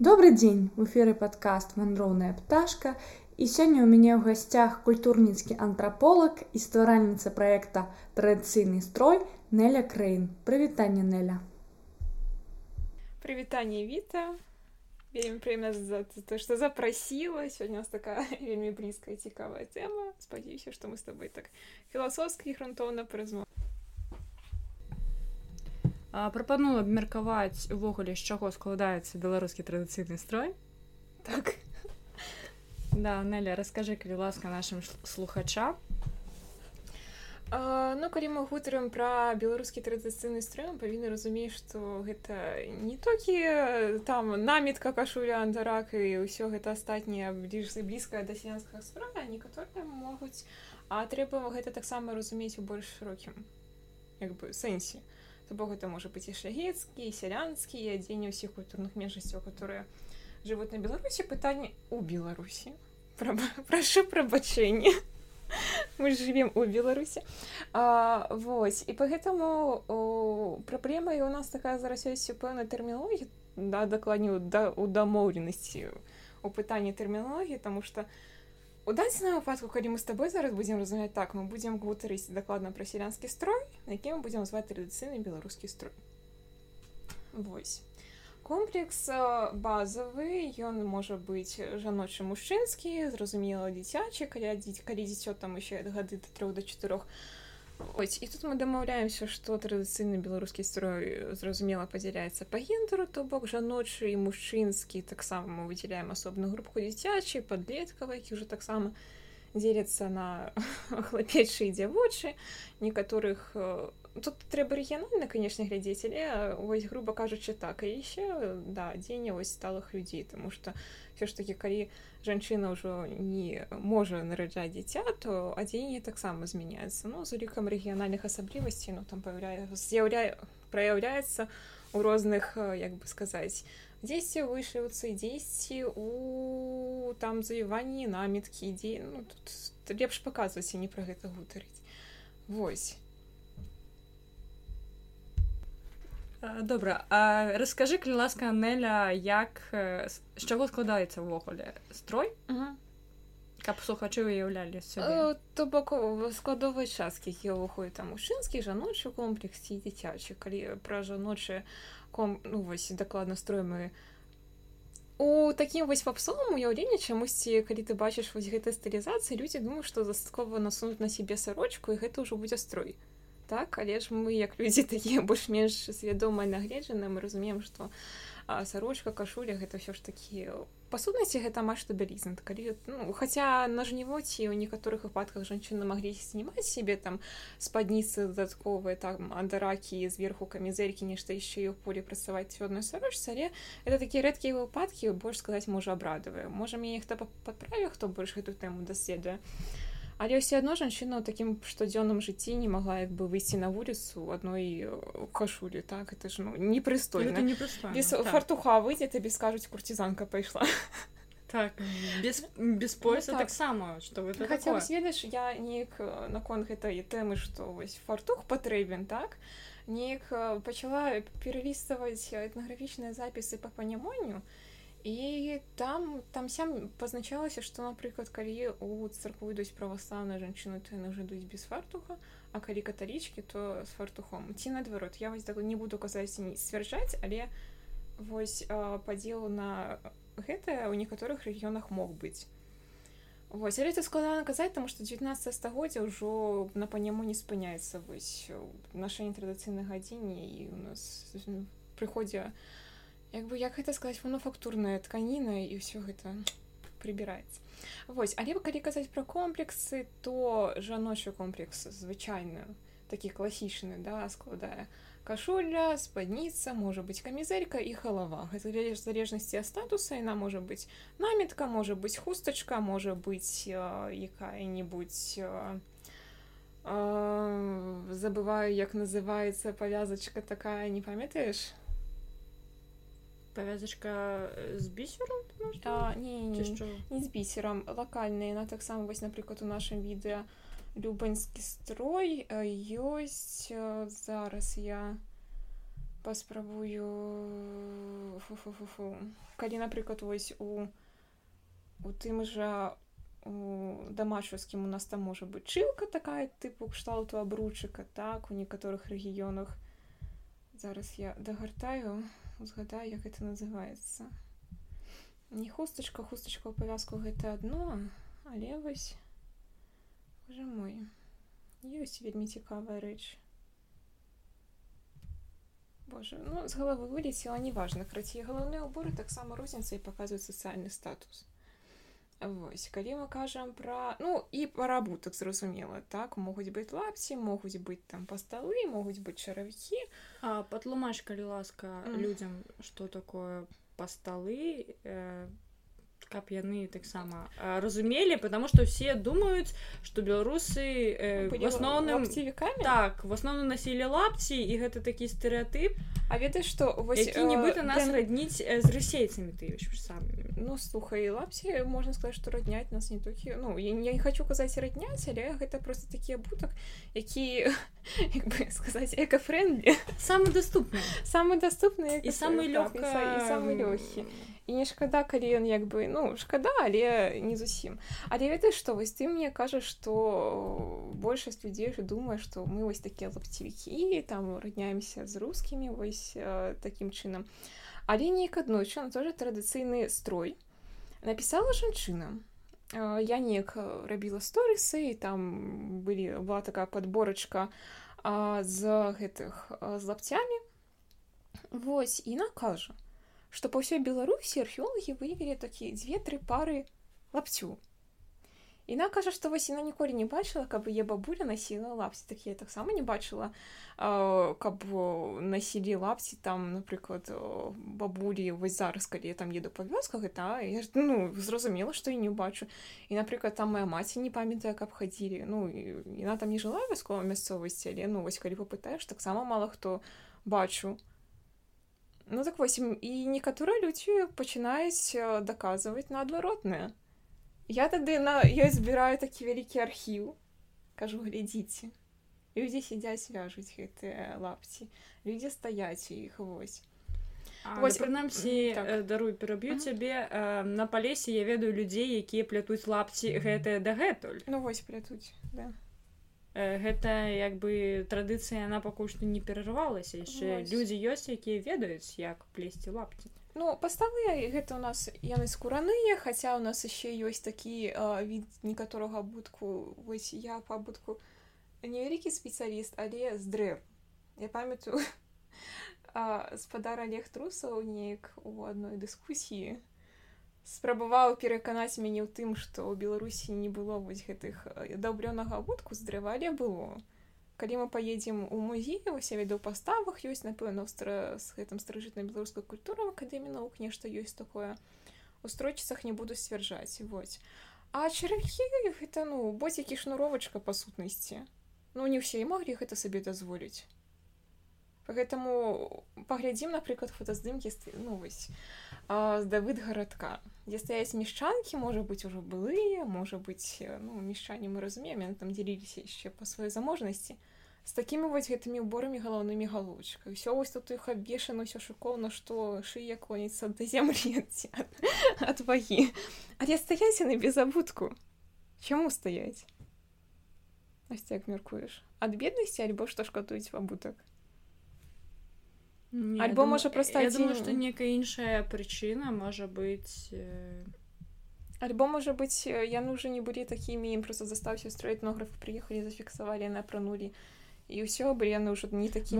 Добрый дзень в эфіры падкаст вандроўная пташка і сёння ў мяне ў гасцях культурніцкі антраполаг і стваральніца праекта традыцыйны строй Неля Крэйн прывітанне Неля. Прывітанне Віта вельмі прыемна за то што запрасіла сёння у нас такая вельмі блізкая цікавая тэма спадзяюся што мы з табой так філасофскі грунтоўна прызму прапаную абмеркаваць увогуле з чаго складаецца беларускі традыцыйны строй. Так. Да Неля расскажы калі ласка нашим слухачам. Ну калі мы гутарым пра беларускі традыцыйны строй павінны разумець што гэта не толькі там намітка кашуля андарак і ўсё гэта астатняе бліж блізкая да сянскага справа некаторыя могуць а трэба гэта таксама разумець у больш шырокім як бы сэнсе то бок это можа быць і шляхецкі сялянскі і адзенне ўсіх культурных меншасцяў которые жывуць на беларусі пытанне у беларусі прашу прабачэнне мы живем у беларусі а, вось і по гэтаму праблема і у нас такая зараз ёсць пэўна тэрмінологія да дакладню да у дамоўленасці у пытанні тэрмінологіі тому что у у дадзеным выпадку калі мы з табой зараз будзем разумяць так. Мы будзем гутарыць дакладна пра сялянскі строй які мы будзем зваць традыцыйны беларускі строй. Вось. Комплекс э, базавы ён можа быць жаночы мужчынскі зразумела дзіцячы калі дзіць калі дзіцё там яшчэ гады до 3 до 4 Вось і тут мы дамаўляемся што традыцыйны беларускі строй э, зразумела падзяляецца па гендеру то бок жаночы і мужчынскі таксама мы выдзяляем асобную групку дзіцячай падлеткава які ўжо таксама дзеляцца на хлапечы і дзявочы некаторых э, тут трэба рэгіянальна канешне глядзець але вось груба кажучы так. І яшчэ да дзеня вось сталых людзей тому что все ж таки калі жанчына ўжо не можа нараджаць дзіця то адзенне таксама змяняецца. Ну з улікам рэгіянальных асаблівасцей ну там паяўляе з'яўляе праяўляецца у розных як бы сказаць дзесьці вышыўцы дзесьці у там завіванні наміткі ідзе ну, тут лепш паказваць не пра гэта гутарыць. Восьось добра а расскажы калі ласка неля як з чаго складаецца ўвогуле строй? Каб слухачы уяўлялі то бок складовай часткі я выходит там мужчынскі жаночы комплекс ці дзіцячы калі пра жаночы ком ну вось дакладна строй мы у такім вось папсовым уяўленні чамусьці калі ты бачыш вось гэтай стылізацыі людзі думаю што дастаткова насунуць на сябе сарочку і гэта ўжо будзе строй так але ж мы як людзі такія больш-менш свядомыя нагледжаны мы разумеем што сарочка кашуля гэта ўсё ж такі па сутнасці гэта маш бялізн калі ну, хаця на жнівоці у некаторых выпадках жанчыны маглі знімаць себе там спадніцы дадатковыя там андаракі зверху камізелькі нешта яшчэ і ў поле працаваць цвёрную сарочцы але это такія рэдкія выпадкі больш сказаць можа абрадавыя можа мне нехта падправе хто больш гэту тэму даследуе а але ўсё адно жанчына ў такім штодзённым жыцці не магла як бы выйсці на вуліцу адной кашулі так это ж ну непрыстойна не без так. фартуха выйдзе табе скажуць курцізанка пайшла так без без пояса ну, таксама так что хаця ведаеш я неяк наконт гэтай тэмы што вось фартух патрэбен так неяк пачала пераліставаць этнаграфічныя запісы па панямоню і і там там сям пазначалася што напрыклад калі у царкву ідуць праваслаўныя жанчыны то яны жадуць без фартуха а калі каталічкі то з фартухом. Ці наадварот я вось так не буду казаць не сцвярджаць але вось падзелу на гэтае ў некаторых рэгіёнах мог быць Вось, але это складана казаць таму што 19 стагоддзя ўжо на паняму не спыняецца вось нашай нетрадыцыйнай гадзіне і у нас прыходзе як бы як гэта сказаць мануфактурная тканіна і ўсё гэта прыбіраецца Вось але калі казаць пра комплексы то жаночы комплекс звычайны такі класічны да складае кашуля спадніца можа быць камізелька і галава гэта залежнасці ад статуса яна можа быць намітка можа быць хустачка можа быць якая-нибудь забываю як называется павязачка такая не памятаеш павязачка з бісером не, не, не з бісером лакальныя на таксама вось напрыклад у нашым відэа любаньскі строй ёсць зараз я паспрабую Фу -фу -фу -фу. калі напрыклад вось у у тым жа у дамашаўскім у нас там можа быць чылка такая тыпу кшталту абручыка так у некаторых рэгіёнах зараз я дагартаю узгадаю як это называется не хустачка хустачка ў павязку гэта адно але вось Боже мой ёсць вельмі цікавая рэч Боже ну з галавы вылецела неважна крацей галаўныя ўборы таксама розніца і паказваюць сацыяльны статус Вось калі мы кажам пра ну і парабутак зразумела так могуць быць лапці могуць быць там па сталы могуць быць чаравікі патлумач калі ласка mm. людзям што такое па сталы э, каб яны таксама разумелі потому что все думаюць что беларусы э, в асноўным цівікамі так в асноўным насілі лапці і гэта такі стэеатып А ведаеш што нібыта нас для... радніць з расейцамі ты самі Ну слухай лапці можна сказаць што радняць нас не толькі ну я, я не хочу казаць радняць але гэта просто такі абутак які сказаць экафрендлі самы доступны самы доступны і самы лёгка і самы лёгкі. І не шкада калі ён як бы ну шкада але не зусім. Але ведаеш што вось ты мне кажаш што большасць людзей же думае што мы вось такія лапцівікі там радняемся з рускімі вось э, такім чынам але неяк аднойчы на тоже традыцыйны строй. Напісала жанчына э, я неяк рабіла сторысы і там былі была такая подборачка з гэтых з лапцямі Вось і накажа што па ўсёй беларусі археолагі выявілі такія дзве-тры пары лапцю Іна кажа што вось яна ніколі не бачыла каб яе бабуля насіла лапці так я таксама не бачыла каб насілі лапці там напрыклад бабулі вось зараз калі я там еду па вёсках гэта я ж ну зразумела што і не ўбачу і напрыклад там моя маці не памятае каб хадзілі ну яна там не жыла вяскова мясцовасці але ну вось калі попытаеш таксама мала хто бачу. Ну так вось і некаторыя людзі пачынаюць даказваць наадваротнае. Я тады на ёй збіраю такі вялікі архіў, кажу глядзіце. Людзі сядзяць вяжуць гэтыя лапці. Людзі стаяць у іх вось. Вось прынамсі так. даруй пераб'ю цябе на палесе я ведаю людзей, якія плятуць лапці гэтыя дагэтуль. Ну вось плятуць. Да гэта як бы традыцыя яна пакуль што не перарывалася яшчэ людзі ёсць якія ведаюць як плесці лапці ну паставы гэта у нас яны скураныя хаця у нас яшчэ ёсць такі а, від некаторага будку вось я пабудку невялікі спецыяліст але з дрэв я памятаю спадар олег трусаў неяк у адной дыскусіі спрабаваў пераканаць мяне ў тым што ў беларусі не было вось гэтых даўблёнага вудку з дрэва але было калі мы паедзем у музей вось веду паставах ёсць напэўна з гэтым старажытнай беларускай культуры акадэмі наук нешта ёсць такое. У стройчыцах не буду сцвярджаць вось а чарахі гэта ну боцікі шнуровачка па сутнасці ну не ўсе і маглі гэта сабе дазволіць гэтаму паглядзім напрыклад фотаздымкі ну вось з давыд гарадка дзе стаяць мешчанкі можа быць ужо былыя можа быць ну мешчане мы разумеем там дзяліліся яшчэ па сваёй заможнасці з такімі вось гэтымі ўборамі галаўнымі галочкай ўсё вось тут іх абвешана ўсё шыкоўна што шыя клоніцца да зямлі ад вагі але стаяць яны без абутку чаму стаяць як мяркуеш ад беднасці альбо што шкатуюць абутак Не, альбо можа проста я думаю што некая іншая прычына можа быць э... альбо можа быць яны уже не былі такімі ім просто застаўся строить нографы прыехалі зафіксавалі напранулі і ўсё бы яны ўжо не такі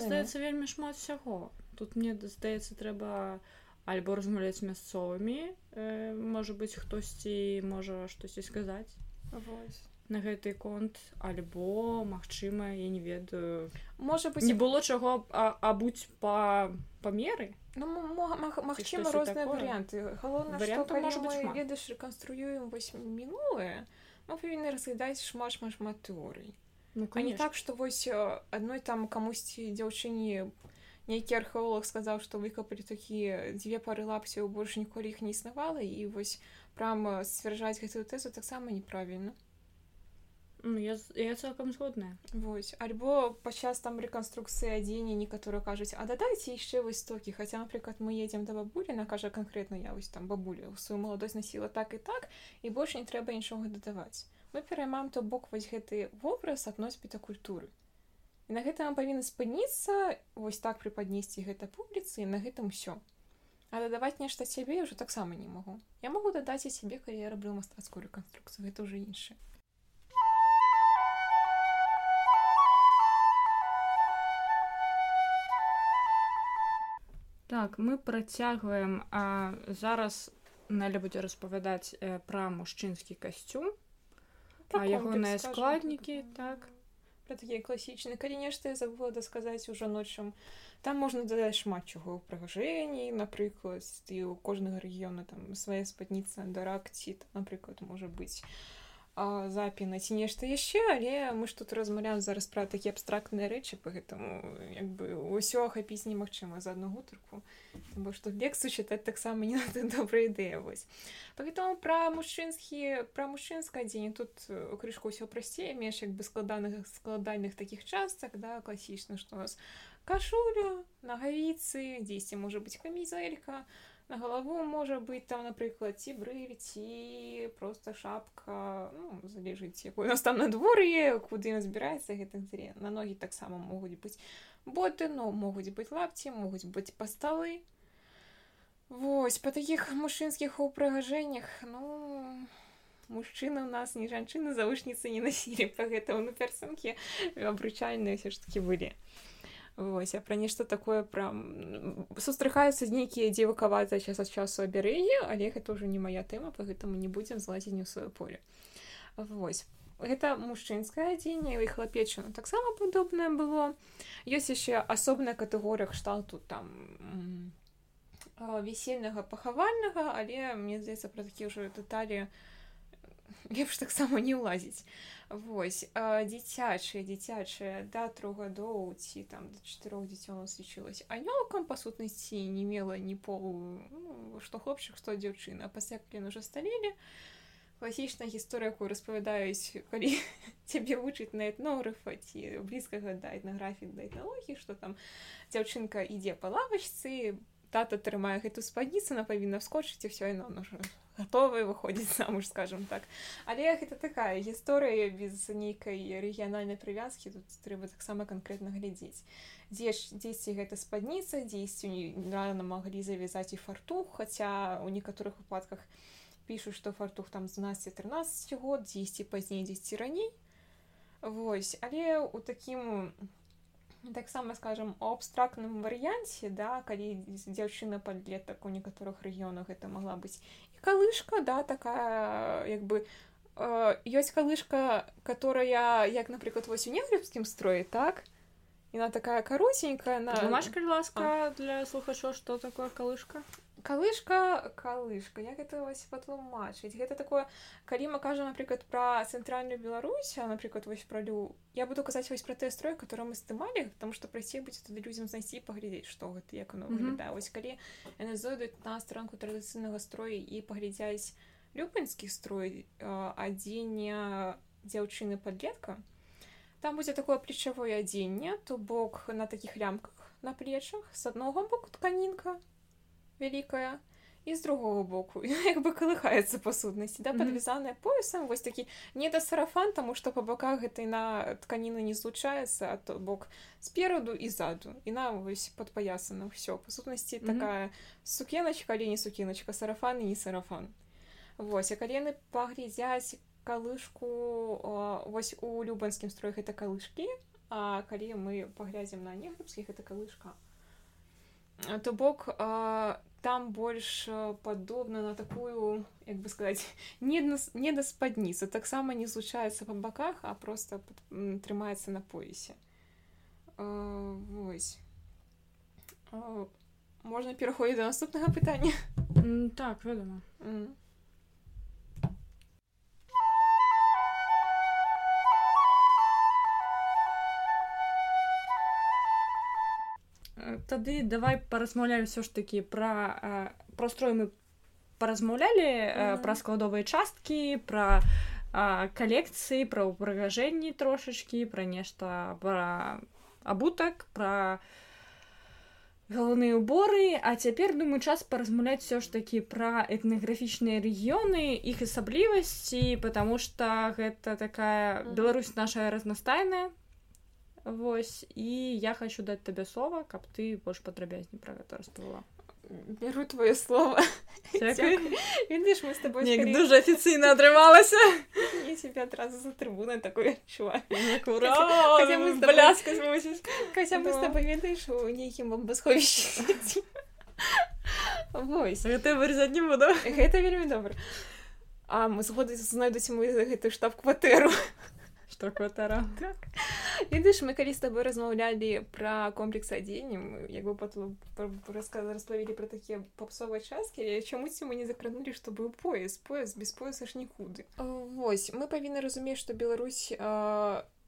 здаецца вельмі шмат усяго тут мне здаецца трэба альбо размаўляць мясцовымі э, можа быць хтосьці можа штосьці сказаць Вось на гэты конт альбо магчыма я не ведаю. Можа быть не было чаго абуць па памеры ну, магчыма розныя варианты ведаеш рэканструюем вось мінулае мы павінны разглядаць шмат шмат шмат тэорый ну не так что вось адной там камусьці дзяўчыне нейкі археолог сказаў што выкапалі такія дзве пары лапсяў больш ніколі іх не існавала і вось прама сцвярджаць гэтую тэзу таксама неправільна Ну, я, я цалкам згодная. Вось. Альбо падчас там рэканструкцыі адзення некаторыя кажуць а дадайце яшчэ вось стокі хаця напрыклад мы едзем да бабулі на кажа канкрэтна я вось там бабуля ў сваю маладосць насіла так і так і больш не трэба нічога дадаваць мы пераймаем то бок вось гэты вобраз ад носьбіта культуры. І на гэта нам павінна спыніцца вось так прыпаднесці гэта публіцы на гэтым усё. А дадаваць нешта сябе ўжо таксама не магу. Я могу дадаць і сябе калі я раблю мастацкую рэканструкцыю гэта ўжо іншае Так, мы працягваем, а зараз Неля будзе распавядаць э, пра мужчынскі касцюм, Пра а ягоныя складнікі, так. так. Пра такія класічныя калі нешта я забыла дасказаць уже ночам там можна дадаць шмат чаго ў прыгажэнні напрыклад і у кожнага рэгіёна там свая спадніца дарак ці напрыклад можа быць запіна ці нешта яшчэ але мы ж тут размаўляем зараз пра такія абстрактныя рэчы по гэтаму як бы ўсё ахапіць немагчыма за одну гутарку бо што лекцыю чытаць таксама не добрая ідэя вось. Паэтому пра мужчынскі пра мужчынскае адзенне тут э, крышку ўсё прасцей менш як бы складаных складальных такіх частак да класічна што у нас кашуля нагавіцы дзесьці можа быць камізелька на галаву можа быць там напрыклад ці брыль ці просто шапка ну, залежыць якой у нас там надвор'е куды ён збіраецца гэтых дзе на ногі таксама могуць быць боты но могуць быць лапці могуць быць па сталы Вось па такіх мужчынскіх упрыгажэннях ну мужчыны у нас не жанчыны завушніцы не насілі па гэтаму ну персанкі абручальныя ўсё ж такі былі Вось, а пра нешта такое пра сустракаюцца з нейкія дзевакаватыя час ад часу абярэгі але гэта ўжо не моя тэма по гэтаму не будзем злазіць не ў сваё поле. Вось гэта мужчынскае адзенне і хлапечына таксама падобнае было. Ёсць яшчэ асобная катэгорыя кшталту там весельнага пахавальнага але мне здаецца пра такія ўжо дэталі лепш таксама не ўлазіць Вось дзіцячыя дзіцячыя да трох гадоў ці там да чатырох дзіцё нас лічылася анёлкам па сутнасці не мела ні полу ну, што хлопчык што дзяўчына. Пасля клін уже сталелі класічная гісторыя якую распавядаюць калі цябе вучыць на этнографа ці блізкага да этнаграфіі да этналогіі што там дзяўчынка ідзе па лавачцы тата трымае гэту спадніцу на павінна вскочыць і все яно ўжо готовы выходзіць замуж скажем так. Але гэта такая гісторыя без нейкай рэгіянальнай прывязкі тут трэба таксама канкрэтна глядзець дзе ж дзесьці гэта спадніца дзесьці рано маглі завязаць і фартух хаця у некаторых выпадках пішуць што фартух там з 12-13 год дзесьці пазней дзесьці раней Вось але у такім таксама скажем у абстрактным варыянце да калі дзяўчына падлетак у некаторых рэгіёнах гэта могла быць калышка да такая як бы э, ёсць калышка которая як напрыклад вось у негрыбскім строі так? Яна такая каротенькая на Думаш, калі ласка для слухачоў што такое калышка калышка калышка як гэта вось патлумачыць гэта такое калі мы кажам напрыклад пра цэнтральную Беларусь напрыклад вось пралю я буду казаць вось пра тыя строй который мы здымалі потому что прасцей будзе тады людзям знайсці паглядзець што гэта як оно выглядае. Вось калі яны зойдуць на старонку традыцыйнага строя і паглядзяць любанскі строй адзення дзяўчыны подлетка там будзе такое плечавое адзенне то бок на такіх лямках на плечах с аднога боку тканінка вялікая і з другого боку як бы калыхаецца па сутнасці да падвязаная поясам вось такі. Не да сарафан таму што па баках гэтай на тканіна не злучаецца а то бок спераду і заду і на вось падпаясана ўсё па сутнасці такая сукеначка але не сукеначка сарафан і не сарафан. Вось а калі яны паглядзяць калышку вось у любанскім строй гэта калышкі А калі мы паглядзім на негрыбскіх это калышка то бок там больш падобна на такую як бы сказаць не не да спадніцы таксама не злучаецца па баках а просто трымаецца на поясе. Вось. Можна пераходзіць да наступнага пытання так вядома тады давай паразмаўляем все ж таки пра прастрой мы паразмаўлялі mm -hmm. пра складовыя часткі пра калекцыі пра ўпрыгажэнні трошачкі пра нешта пра абутак пра галоўныя ўборы. А цяпер думаю час паразмаўляць все ж такі пра этнаграфічныя рэгіёны іх асаблівасці потому что гэта такая Беларусь наша разнастайная Вось і я хочу даць табе слова каб ты больш падрабязней пра гэта распавала беру твое слово. Видишь мы с тобой скорее... дуже официально отрывалась. Я тебя одразу за трибуной такой чувак. С тобой хотя мы с тобой ведаешь у нейкім бомбасховішчы Вось. Гэта вырезаць не буду. Гэта вельмі добра. А мы згоды знойдуць мы гэтую штаб-кватэру штаб-кватэра так ведаеш мы калі з тобой размаўлялі пра комплекс адзеннем як бы распавілі пра такія попсовыя часткі чамусьці мы не закранулі што быў пояс пояс без пояса ж нікуды Вось мы павінны разумець што Беларусь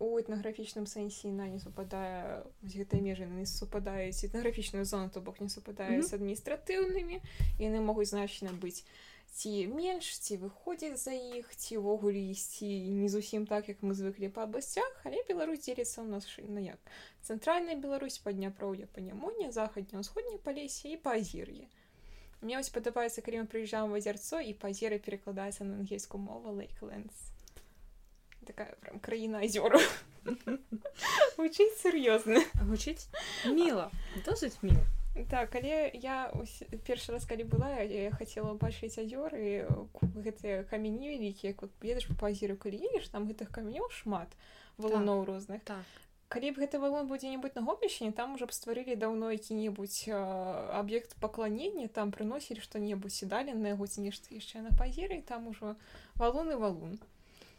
у этнаграфічным сэнсе на не супадае гэтай межы не супадаюць этнаграфічную зону то бок не супадае з адміністратыўнымі яны могуць значна быць ці менш ці выходзіць за іх ці ўвогуле ісці не зусім так як мы звыклі па абласцях але Беларусь дзеліцца ў нас на як цэнтральная Беларусь падняпроўя па нямоне захадня ўсходняй палесе і пазір'е мне вось падабаецца калі мы прыязджаем в азярцо і пазеры перакладаецца на ангельскую мову лейкленс такая прям краіна азёру. Гучыць сур'ёзна гучыць міла досыць міла так але я першы раз калі была я хацела бачыць азёры гэтыя камені вялікія вот едаш по пазіру калі едешь там гэтых камянёў шмат валуноў так, розных. так. Калі б гэты валон будзе-небудзь на гопішне там уже б стварылі даўно які-небудзь аб'ект пакланення там прыносілі што-небудзь седалі на яго ці нешта яшчэ на пазіры там ужо валун і валун.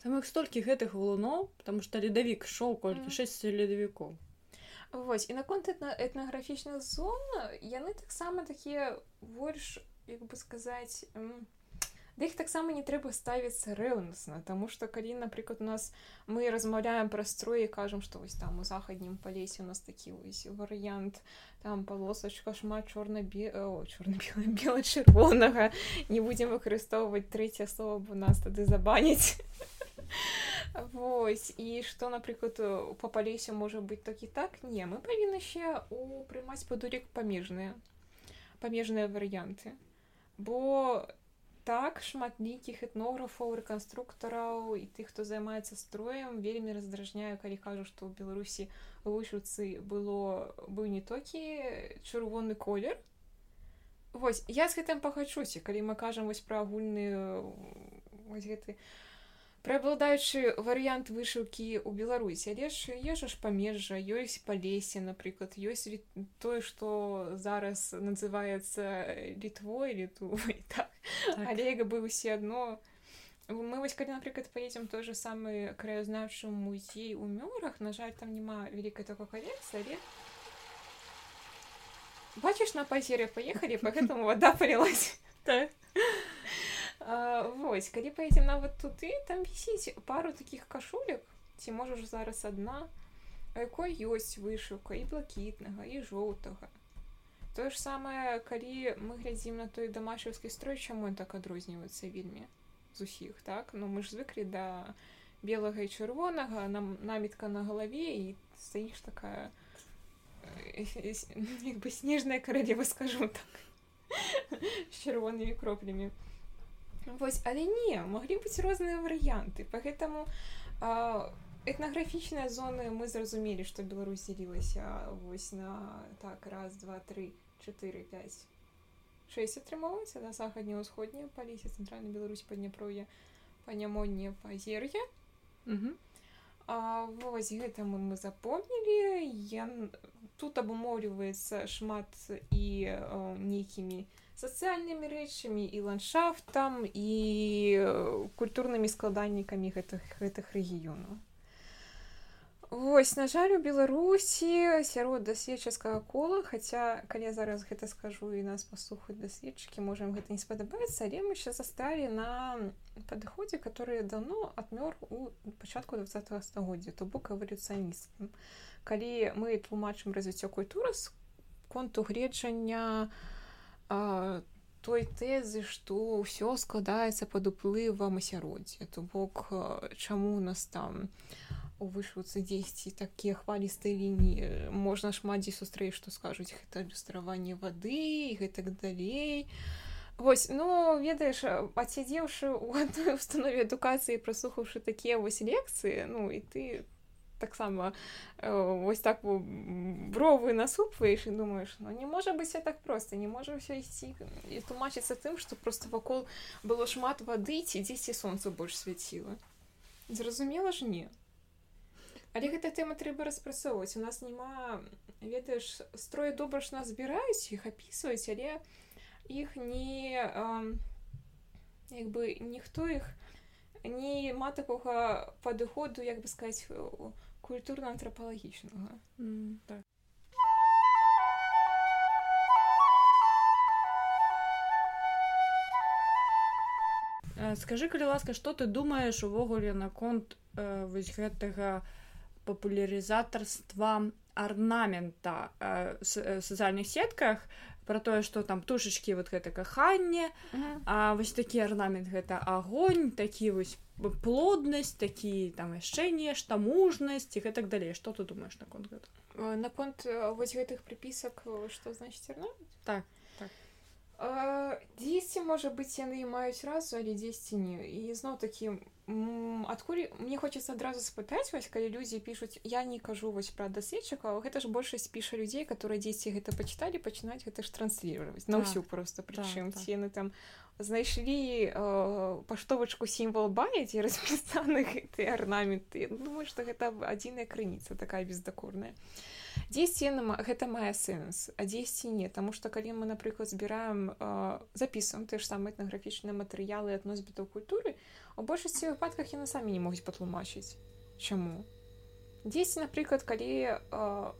Там іх столькі гэтых валуноў потому что ледавік шоў колькі 6 ледавікоў Вось і наконт этна этнаграфічных зон яны таксама такія больш як бы сказаць да іх таксама не трэба ставіцца рэўнасна Таму што калі напрыклад у нас мы размаўляем пра строі кажам што вось там у захаднім палесе у нас такі вось варыянт там палосачка шмат чорна чорна бела чырвонага не будзем выкарыстоўваць трэцяе слова бо нас тады забаніць. Вось і што напрыклад па палесе можа быць так і так? Не мы павінны ще прымаць падурек памежныя памежныя варыянты бо так шматлікіх этнографаў рэканструктараў і тых хто займаецца строем вельмі раздражняю калі кажу што ў беларусі вышуцы было быў не толькі чырвоны колер. Вось я з гэтым пахачуся калі мы кажам вось пра агульны гэты Преобладаючы варыянт вышыўкі ў Беларусі, але ж ежа ж памежжа, ёсць палесе, напрыклад, ёсць тое, што зараз называецца літвой літу так. так. Але бы ўсе адно. Мы вось калі, напрыклад, паедзем той же самы краязнаўчы музей у мёрах, на жаль, там няма вялікай такой калекцыі, але бачыш на пазере паехалі, па гэтаму вада палілась. Так. Вось калі паедзем нават туды там вісіць пару такіх кашулек ці можаш зараз адна якой ёсць вышыўка і блакітнага і жоўтага тое ж самае калі мы глядзім на той дамашаўскі строй чаму ён так адрозніваецца вельмі з усіх так ну мы ж звыклі да белага і чырвонага нам намітка на галаве і стаіш такая як бы снежная каралева скажу так з чырвонымі кроплямі Вось але не маглі быць розныя варыянты. Поэтому этнаграфічныя зоны мы зразумелі што Беларусь дзелілася вось на так раз два три четыре пять шесть атрымоўваецца на захадне ўсходняе палісе цэнтральна Беларусь па дняпрое па нямонне пазер'я вось гэта мы мы запомнілі. Я тут абумоўліваецца шмат і нейкімі сацыяльнымі рэчамі і ландшафтам і культурнымі складальнікамі гэтых гэтых рэгіёнаў. Вось на жаль у беларусі сярод даследчаскага кола хаця калі я зараз гэта скажу і нас паслухаць даследчыкі можам гэта не спадабаецца але мы ще засталі на падыходзе который давно адмёр у пачатку два стагоддзя то бок эвалюцыяністам калі мы тлумачым развіццё культуры з конту гледжання той тэзы што ўсё складаецца пад уплывам асяроддзя то бок чаму у нас там у вышвуцы дзесьці такія хвалістыя лініі можна шмат дзе сустрэць што скажуць гэта адлюстраванне вады і гэтак далей. Вось ну ведаеш пацядзеўшы ў адной установе адукацыі праслухаўшы такія вось лекцыі ну і ты таксама вось так бровы насупваеш і думаеш ну не можа быць так проста не можа ўсё ісці і тлумачыцца тым што просто вакол было шмат вады ці дзесьці сонца больш свяціла. Зразумела ж не. Але гэта тэма трэба распрацоўваць. У нас няма ведаеш строе добра ж нас збіраюць іх апісваюць але іх не як бы ніхто іх не ма такога падыходу як бы сказаць у культурна-антропалагічнага mm, так. скажи калі ласка что ты думаешь увогуле наконт э, вось гэтага папулярызатарства арнамента э, сацыяльных сетках про тое что там тушачки вот гэта каханне uh -huh. а вось такі арнамент гэта огоньнь такі вось плоднасць такі там яшчэ нешта мужнасць і гэтак далей. Что ты думаешь наконт гэта наконт вось гэтых прыпісак что значит так дзесьці можа быць яны маюць разу але дзесьці не і зноў такі адкуль мне хочется адразу спытаць вось калі людзі пішуць я не кажу вось пра даследчыкаў гэта ж большасць піша людзей которые дзесьці гэта пачыталі пачынаць гэта ж трансліраваць на ўсю просто прычым ці яны там. Знайшлі э, паштовачку сімвал баяць і распісаны гэты арнаменты думаю што гэта адзіная крыніца такая бездакорная дзесьці гэта мае сэнс а дзесьці не таму што калі мы напрыклад збіраем э, запісваем ты ж самыя этнаграфічныя матэрыялы ад носьбітаў культуры у большасці выпадках яны самі не могуць патлумачыць чаму дзесьці напрыклад калі э,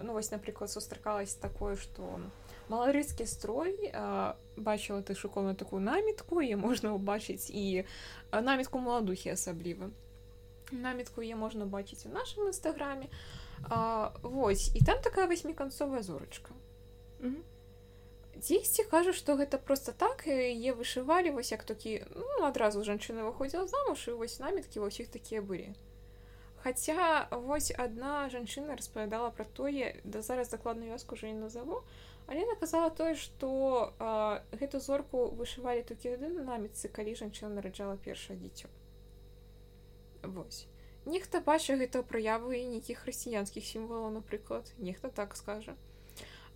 ну вось напрыклад сустракалась такое што маларыцкі строй э, бачыла ты шукоўную такую намітку і можна ўбачыць і намітку маладухі асабліва намітку е можна бачыць у нашым нстаграме а А, вось і там такая васьміканцовая зорачка. Дзесьці кажу што гэта просто так е вышывалі вось як такі ну, адразу жанчына выходзіла замуж і вось наміткі ва ўсіх такія былі. Хаця вось адна жанчына распавядала пра тое да зараз дакладную вёску уже не назову але наказала тое што гэту зорку вышывалі толькі адны наміцы калі жанчына нараджала першае дзіцё. Вось Нехта бачыць гэта праявы нейкіх хрысціянскіх сімвалаў, напрыклад, нехта так скажа.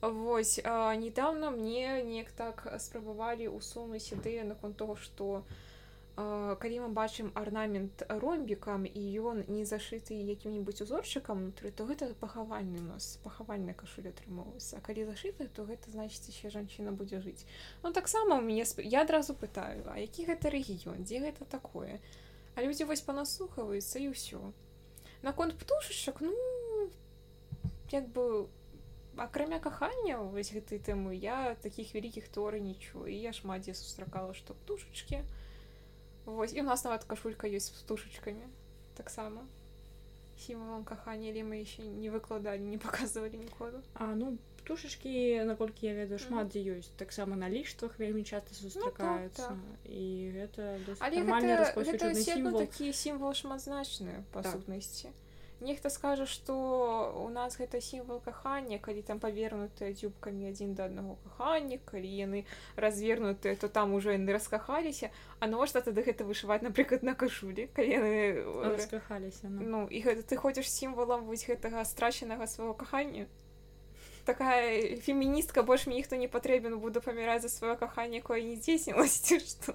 Вось недавно мне неяк так спрабавалі усунуць ідэю наконт того, што калі мы бачым арнамент ромбікам і ён не зашыты якім-небудзь узорчыкам унутры, то гэта пахавальны у нас пахавальная кашуля атрымоўваецца. А калі зашыты, то гэта значыць яшчэ жанчына будзе жыць. Ну таксама мне я адразу пытаю, а які гэта рэгіён, дзе гэта такое? А людзі вось панасухаваюцца і ўсё. Наконт птушачак ну як бы акрамя кахання вось гэтай тэмы я такіх вялікіх торы нічу і я шмат дзе сустракала што птушачкі. Вось і у нас нават кашулька ёсць з птушачкамі таксама сімвалам кахання але мы яшчэ не выкладалі не паказвалі нікоду А ну птушачкі наколькі я ведаю шмат дзе ёсць таксама на ліштвах вельмі часто сустракаюцца ну, так, так. і гэта такі сімвал шматзначны па так. сутнасці нехта скажа што у нас гэта сімвал кахання калі там павернутыя дзюбкамі адзін да аднаго кахання калі яны развернутыя то там ужо яны раскахаліся а навошта тады гэта вышываць напрыклад на кашулі калі яны раскахаліся ну. ну і гэта ты ходзіш сімвалам вось гэтага страчанага свайго кахання такая феміністка больш мне ніхто не патрэбен буду паміраць за сваё каханне якое не здзейснілася што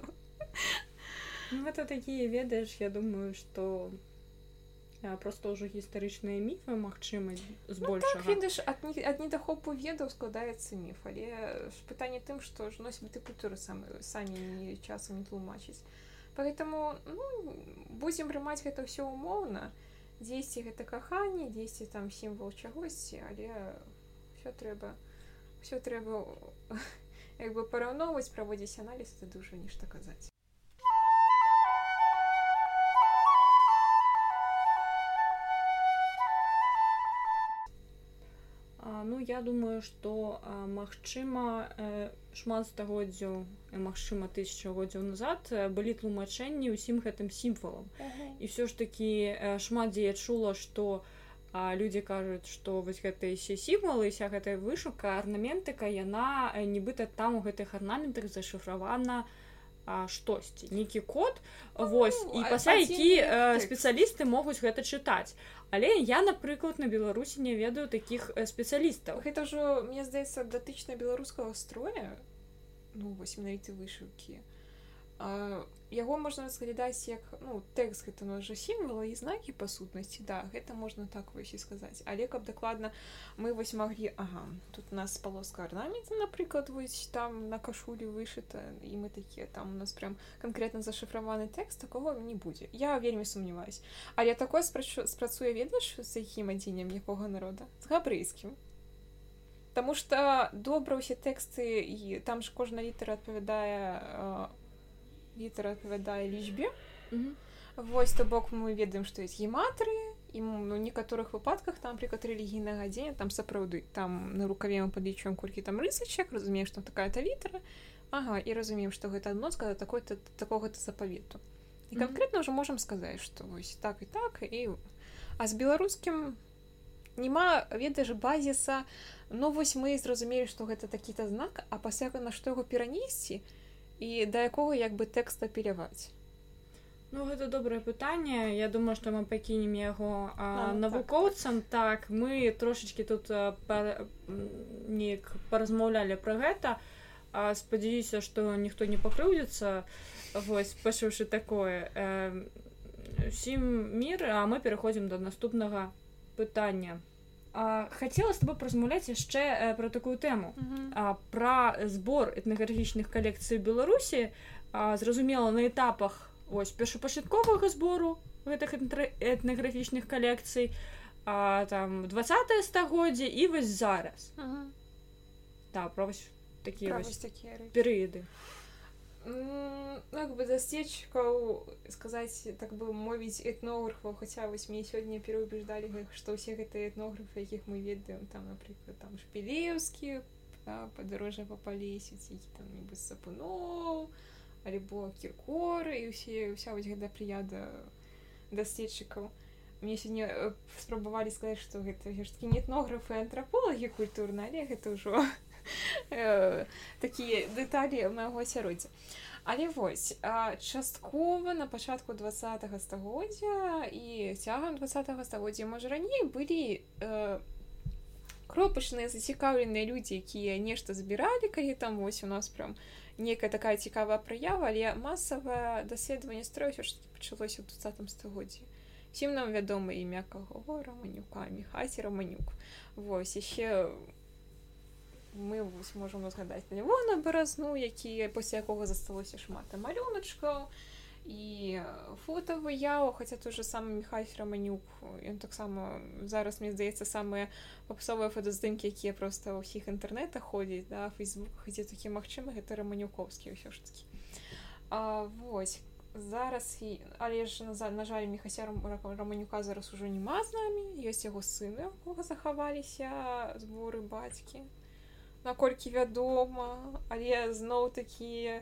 ну, это такія ведаеш я думаю что просто ўжо гістарычныя міфы магчыма збольшага ну, так, ад, ад недахопу ведаў складаецца міф але пытанне тым што ж носьбі ты культуры самы самі не часам не тлумачыць поэтому ну, будзем прымаць гэта ўсё умоўна дзесьці гэта каханне дзесьці там сімвал чагосьці але все трэба все трэба як бы параўноўваць праводзіць аналіз это дужа нешта казаць ну я думаю что магчыма шмат стагоддзяў магчыма тысячагоддзяў назад былі тлумачэнні ўсім гэтым сімвалам uh -huh. і все ж таки шмат дзе я чула что людзі кажуць что вось гэтыя все сімвалы вся гэтая вышука арнаментыка яна нібыта там у гэтых арнаментах зашыфравана штосьці. Нейкі код ну, вось і пасля які спецыялісты могуць гэта чытаць. Але я напрыклад на беларусі не ведаю таких спецыялістаў. Гэта ўжо мне здаецца датычна беларускага строя. Ну вось менавіта вышыўкі яго можна разглядаць як ну тэкст гэта ну жа сімвала і знакі па сутнасці да гэта можна так вось і сказаць але каб дакладна мы вось маглі ага тут у нас палоска арнамента напрыклад вось там на кашулі вышыта і мы такія там у нас прям канкрэтна зашыфраваны тэкст такого не будзе я вельмі сумняваюсь але такое спрацуе ведаеш з якім адзеннем якога народа? З габрыйскім Таму што добра ўсе тэксты і там ж кожна літара адпавядае літара адпавядае лічбе mm -hmm. Вось то бок мы ведаем што ёсць гематры і у некаторых выпадках там прыклад рэлігійнага дзея там сапраўды там на рукаве мы падлічваем колькі там рысачак разумеем што такая-то літара Ага і разумеем што гэта адно скада такой-то такога-то запавету і канкрэтна ўжо можам сказаць што вось так і так і а з беларускім няма ведаеш базіса. Ну вось мы зразумелі што гэта такі-то знак а пасля на што яго перанесці то і да якога як бы тэкста апеляваць Ну гэта добрае пытанне Я думаю што мы пакінем яго а, навукоўцам так. так. Мы трошачки тут неяк паразмаўлялі пра гэта спадзяюся што ніхто не пакрыўдзіцца вось пачуўшы такое. Усім мір а мы пераходзім да наступнага пытання хацела з тобой празмаўляць яшчэ пра такую тэму пра збор этнаграфічных калекцый беларусі зразумела на этапах ось першапачатковага збору гэтых этнаграфічных калекцый а, там двадцатое стагоддзе і вось зараз. Да, пра такія такія перыяды Ну, як бы засечкаў сказаць так бы мовіць этнографаў хаця вось мне сёння пераўбеждалі што ўсе гэтыя этнографы якіх мы ведаем там напрыклад там шпілеўскі падарожжа па палесіць які там нібы сапуноў альбо кіркоры і ўсе ўся вось гэта прыяда даследчыкаў мне сёння спрабавалі сказаць што гэта ж такі не этнографы антраполагі культурна але гэта ўжо Э, такія дэталі майго асяроддзя. Але вось часткова на пачатку два стагоддзя і цягам два стагоддзя можа раней былі кропачныя зацікаўленыя людзі якія нешта збіралі калі там вось у нас прям некая такая цікавая праява але масавае даследаванне строю ўсё ж пачалося ў двадцатым стагоддзі. Сім нам вядома імя каго? Раманюка мехаці раманюк. Вось яшчэ у мы вось можам узгадаць Левона баразну які пасля якога засталося шмат малюначкаў і фото выяву хаця то же самы Михай раманюк ён таксама зараз мне здаецца самыя папсовыя фотаздымкі якія просто ўсіх інтэрнетах ходзяць да фейсбук дзе такі магчымы гэта раманюковскі ўсё ж таки. А, вось зараз і але ж назад на жаль мехася раманюка зараз ужо няма з намі ёсць яго сыны захаваліся зборы бацькі наколькі вядома але зноў такі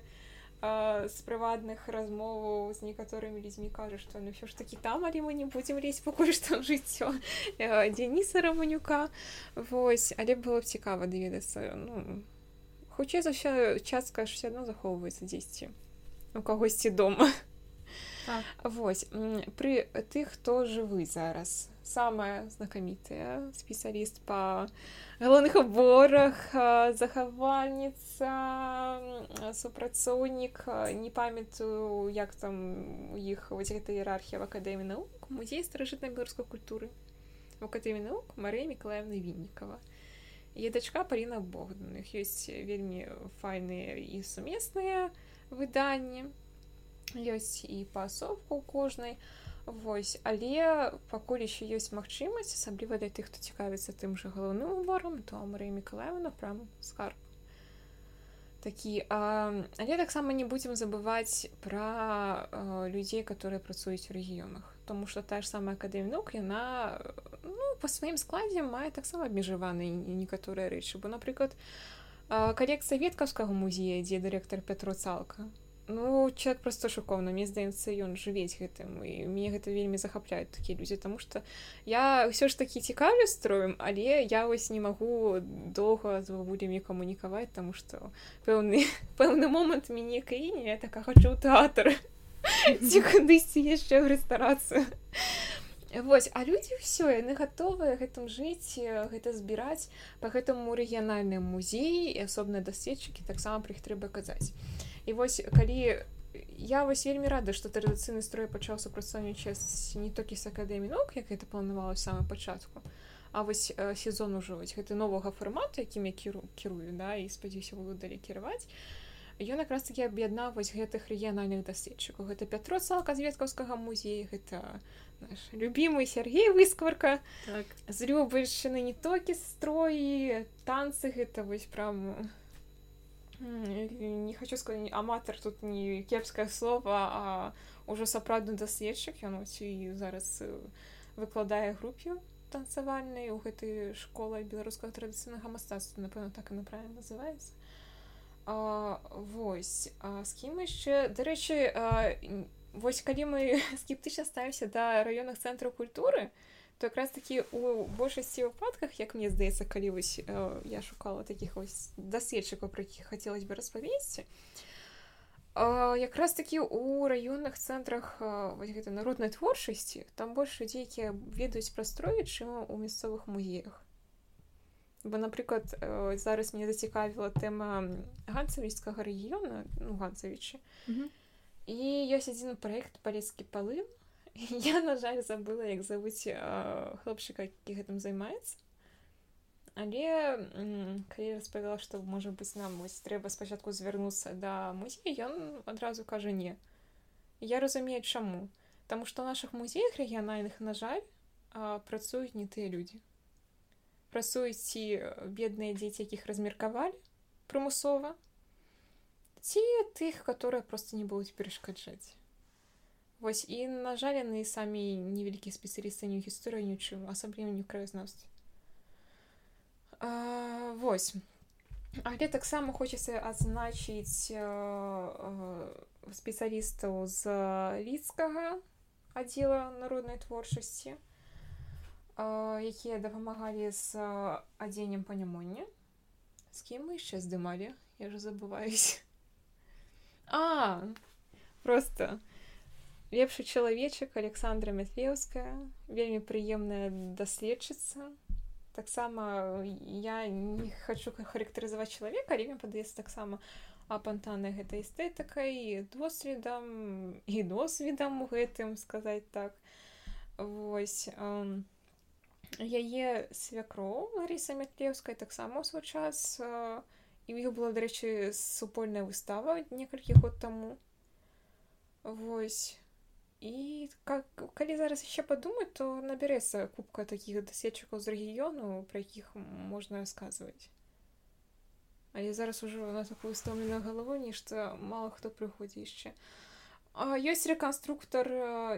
з прыватных размоваў з некаторымі людзьмі кажа што ну ўсё ж такі там але мы не будзем лезць пакуль што жыццё дзеніса раманюка восьось але было б цікава даведацца ну хутчэй за ўсё частка ж все адно захоўваецца дзесьці у кагосьці дома Вось пры тых хто жывы зараз. Самая знакамітая спецыяліст па галоўных аборах захавальніца супрацоўнік не памятаю як там у іх вось гэта іерархія в акадэмі наук. Музей старажытнай беларускай культуры в акадэмі наук Марыя мікалаевна віннікава е дачка паліна богданых ёсць вельмі файныя і сумесныя выданні ёсць і паасобку кожнай а Вось. Але пакуль еще ёсць магчымасць асабліва для тых хто цікавіцца тым жа галоўным уборам то Марыя мікалаевна прям скарб. Такі а, але таксама не будзем забываць пра людзей которые працуюць у рэгіёнах. Тому что та ж самая акадэмія наук яна ну па сваім складзе мае таксама абмежаваны некаторыя рэчы. Бо напрыклад калекцыя веткаўскага музея дзе дырэктар пятро цалка Ну человек просто шокоўна мне здаецца ён жывець гэтым і мне гэта вельмі захапляюць такія людзі тому что я ўсё ж такі цікавлю строем але я вось не магу доўга з бабулямі камунікаваць тому что пэўны пэўны момант мяне краіне я така хочу тэатр ці кудысьці яшчэ ў рэстарацыю Вось а людзі ўсё яны гатовыя гэтым жыць гэта збіраць. По гэтаму рэгіянальным музеі і асобныя даследчыкі таксама пра іх трэба казаць. І вось калі я вось вельмі рада што традыцыйны строй пачаў супрацоўнічаць не толькі з акадэмі наук як гэта планавала самай пачатку а вось э, сезон ужо вось гэты новага фармату якім я кіру кірую да і спадзяюся вы далі кіраваць. Ён якраз таки аб'яднаў вось гэтых рэгіянальных даследчыкаў. Гэта пятро цалка з веткаўскага музея гэта наш любимый Сергей выскварка так. з любышчыны не толькі строі танцы гэта вось прям не хочу сказать аматар тут не кепскае слово а ўжо сапраўдны даследчык. Ён і зараз выкладае групе танцавальнай у гэтай школы беларускага традыцыйнага мастацтва. Напэўна так і направільна называется а, вось а, з кім яшчэ дарэчы вось калі мы скептычна ставімся да раённых цэнтраў культуры то якраз такі у большасці выпадках як мне здаецца калі вось э, я шукала таких вось даследчыкаў про якіх хацелось бы распавесці э, якраз такі у раённых цэнтрах э, вось гэта народнай творчасці там больш людзей якія ведаюць пра строі чым у мясцовых музеях бо напрыклад э, зараз мне зацікавіла тэма ганцавіцкага рэгіёна ну ганцавічы mm -hmm. І ёсць адзін праект палецкі палын я на жаль забыла як завуць хлопчыка які гэтым займаецца. Але калі распавяла што можа быць нам вось трэба спачатку звярнуцца да музея ён адразу кажа не я разумею чаму. Таму што наших музеях рэгіянальных на жаль працуюць не тыя людзі. Працуюць ці бедныя дзеці якіх размеркавалі прымусова ці тых которые просто не будуць перашкаджаць Вось і на жаль яны самі невялікія спецыялісты не ў гісторыі нічым асабліва не краязнаўстве Вось але таксама хочацца адзначыць спецыялістаў з лідскага аддзела народнай творчасці якія дапамагалі з адзеннем панямоння з кім мы яшчэ здымалі я же забываюсь а просто. Лепшы чалавечак александра мятлеўская вельмі прыемная даследчыца. Таксама я не хочу характарызаваць чалавека але мне падаецца таксама апантаны гэтай эстэтыкай досведам і досведам у гэтым сказаць так. Восьось яе свякроў Ларыса мятлеўская таксама ў свой час і у іх была дарэчы супольная выстава некалькі год таму восьось і как калі зараз яшчэ падумаць то набярэцца кубка такіх даседчыкаў з рэгіёну пра якіх можна расказваць але зараз ужо на такую стомленую галаву нешта мало хто прыходзі яшчэ ёсць рэканструктор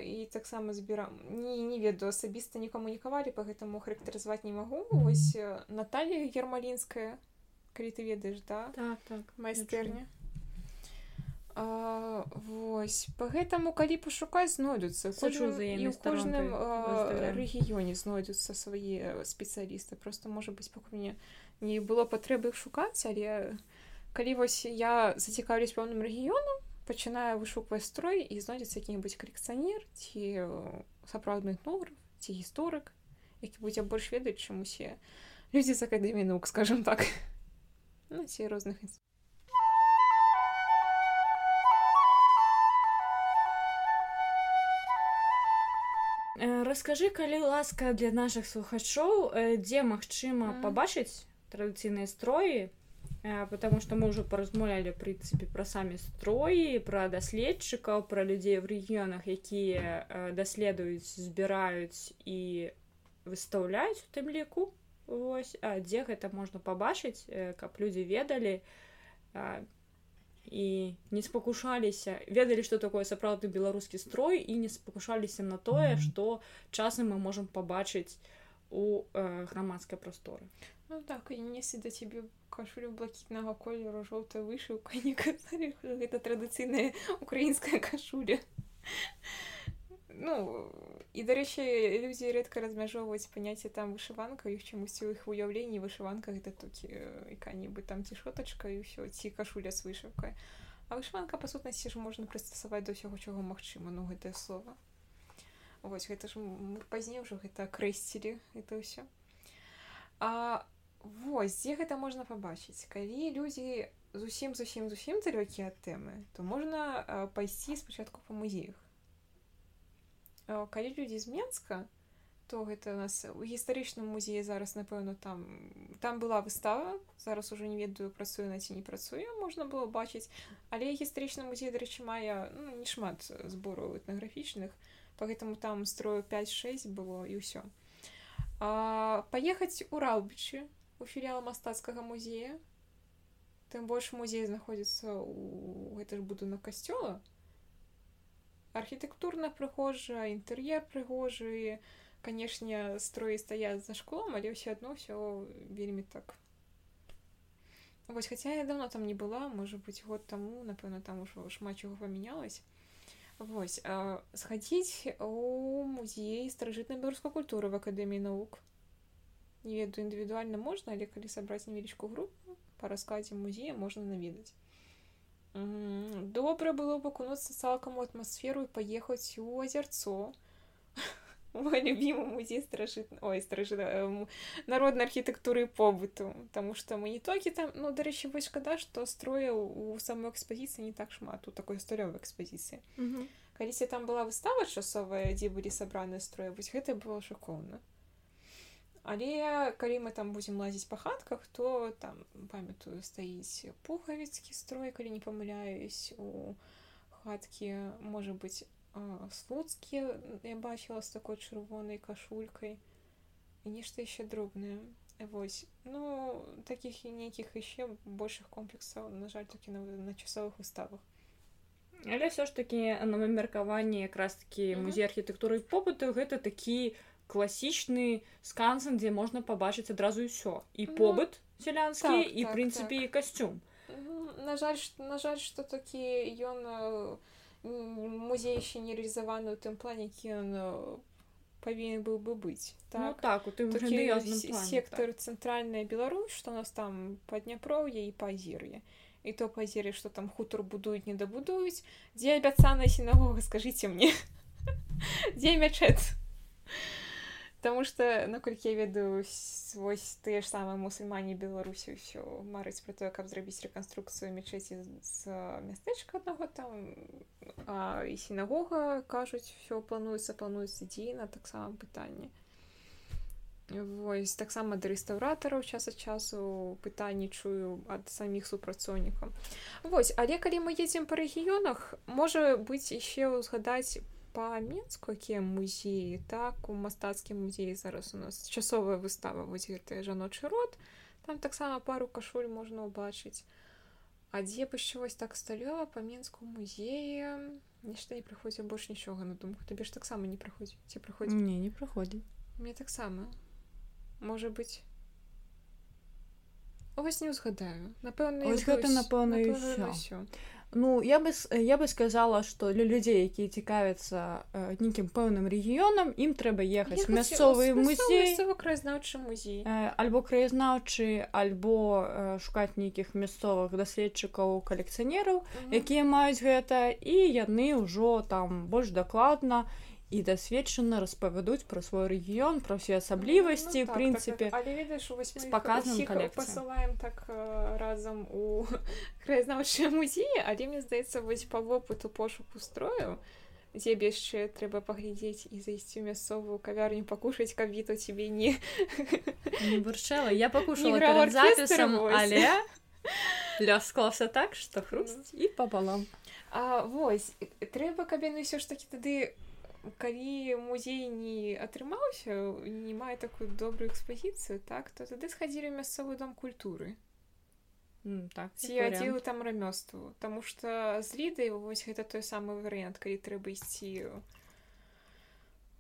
і таксама збірам не не ведаю асабіста не камунікавалі по гэтаму характарызаваць не магу. Вось Наталья гермалінская калі ты ведаеш да? Так, так, майстэрня А, вось. По гэтаму калі пашукаць знойдуцца. У кожным рэгіёне знойдуцца свае спецыялісты. Просто можа быць пакуль мне не было патрэбы іх шукаць але калі вось я зацікаўлюсь пэўным рэгіёнам пачынаю вышукваць строй і знойдзецца які-небудзь калекцыянер ці сапраўдны нур ці гісторык які будзе больш ведаць чым усе людзі з акадэміі наук скажем так ну, ці розных інститутаў расскажы калі ласка для наших слухачоў дзе магчыма пабачыць традыцыйныя строі потому что мы уже паразмаўлялі прынцыпе пра самі строі пра даследчыкаў пра людзей в рэгіёнах якія даследуюць збіраюць і выстаўляюць у тым ліку Вось а дзе гэта можна пабачыць каб людзі ведалі і не спакушаліся ведалі што такое сапраўды беларускі строй і не спакушаліся на тое што часам мы можемм пабачыць у э, грамадскай прасторы ну так і несы да цябе кашулю блакітнага колеру жоўтая вышыўка не гэта традыцыйная украінская кашуля ну і дарэчы людзі рэдка размяжоўваюць паняцце там вышыванка іх чамусьці ў іх уяўленні вышыванка гэта толькі яка-небудзь там ці шотачка і ўсё ці кашуля з вышывкай а вышыванка па сутнасці ж можна прыстасаваць да ўсяго чаго магчыма ну гэтае слова вось гэта ж пазней ўжо гэта крэсцілі это ўсё а вось дзе гэта можна пабачыць калі людзі зусім зусім зусім далёкія ад тэмы то можна пайсці спачатку па музеях калі людзі з Мска то гэта у нас у гістарычным музеі зараз напэўна там там была выстава зараз уже не ведаю працую на ці не працуе можна было бачыць. Але гістарычны музей дарэчы мае ну, не шмат збору этнаграфічных поэтому там строю 5-6 было і ўсё. Паехаць у раўбічы у філіал мастацкага музея. Тым больш музей знаходзіцца у гэта ж будынак касцёла архітэктурна прыгожа інтэр'ер прыгожы канешне строі стаяць за шклом але ўсё адно ўсё вельмі так. Вось хаця я давно там не была можа быць год таму напэўна там ужо шмат чаго памянялась вось схадзіць у музей старажытнай беларускай культуры в акадэміі навук. Не ведаю індывідуальна можна але калі сабраць невялічку групу па раскладзе музея можна наведаць Добра было б акунуцца цалкам у атмасферу і паехаць у азярцо. Мой любімы музей старажыт ой старажы народнай архітэктуры побыту Таму што мы не толькі там ну дарэчы вось шкада што строя у самой экспазіцыі не так шмат у такой гістарёвай экспазіцыі калісьці там была выстава часовая дзе былі сабраныя строя вось гэта было шакоўна Але калі мы там будзем лазіць па хатках, то там памятаю стаіць пухавіцкі строй, калі не памыляюсь у хаткі можа быць слуцкі я бачыла з такой чырвонай кашулькай і нешта яшчэ дробнае. Вось ну такіх і нейкіх яшчэ большых комплексаў на жаль такі на, на часовых выставах. Але ўсё ж такі на меркаванні якраз такі музей архітэктуры побыту гэта такі, класічны скансен дзе можна пабачыць адразу ўсё і ну, побыт сялянскі так, і так, прынцыпе так. касцюм на жаль на жаль что такі ён музей еще не реалізаваны у тым плане які ён павінен быў бы быць так. ну, так у тым сектор так. цэнтральная Беларусь что у нас там падняпроўе і пазір'е і то пазір'е что там хутор будуюць не дабудуюць дзе абяцаная сінагога скажите мне? Дзе мячэт Таму што наколькі я ведаю вось тыя ж самыя мусульмане беларусі ўсё марыць пра тое каб зрабіць рэканструкцыю мечэці з мястэчка аднаго там а, і сінагога кажуць все плануецца плануецца дзейна таксама пытанне Вось таксама да рэстаўратараў час ад часу пытанні чую ад саміх супрацоўнікаў Вось але калі мы едзем па рэгіёнах можа быць яшчэ ўзгадаць па менску якія музеі так у мастацкім музеі зараз у нас часовая выстава вось гэты жаночы род там таксама пару кашуль можна ўбачыць а дзе яшчэ вось так сталёва па менску музеі нешта не прыходзіць больш нічога на думку табе ж таксама не прыходзіць ці прыходзіць мне не праходзіць мне таксама можа быць вось не ўзгадаю напэўна гэта напэўна ўсё Ну я бы я бы сказала что для людзей якія цікавяцца э, нейкім пэўным рэгіёнам ім трэба ехаць мясцовы музей. краязнаўчы музей. Э, альбо краязнаўчы альбо э, шукаць нейкіх мясцовых даследчыкаў калекцыянераў якія маюць гэта і яны ўжо там больш дакладна і дасведчана распавядуць пра свой рэгіён пра ўсе асаблівасці ну, так, прынцыпе так, так. паказаем пасылаем так разам у краязнаўчыя музеі але мне здаецца вось па вопыту пошуку строю цябе яшчэ трэба паглядзець і зайсці ў мясцовую кавярню пакушаць кабіту цябе не вырчала я пакушала запісам але лёс склаўся так што хруст і папалам А вось трэба каб яны ўсё ж такі тады у калі музей не атрымаўся не мае такую добрую экспазіцыю так? То тады схадзілі мясцовы дом культуры mm, так ці адзілу там рамёству Таму что з лідай вось гэта той самы варыянт калі трэба ісці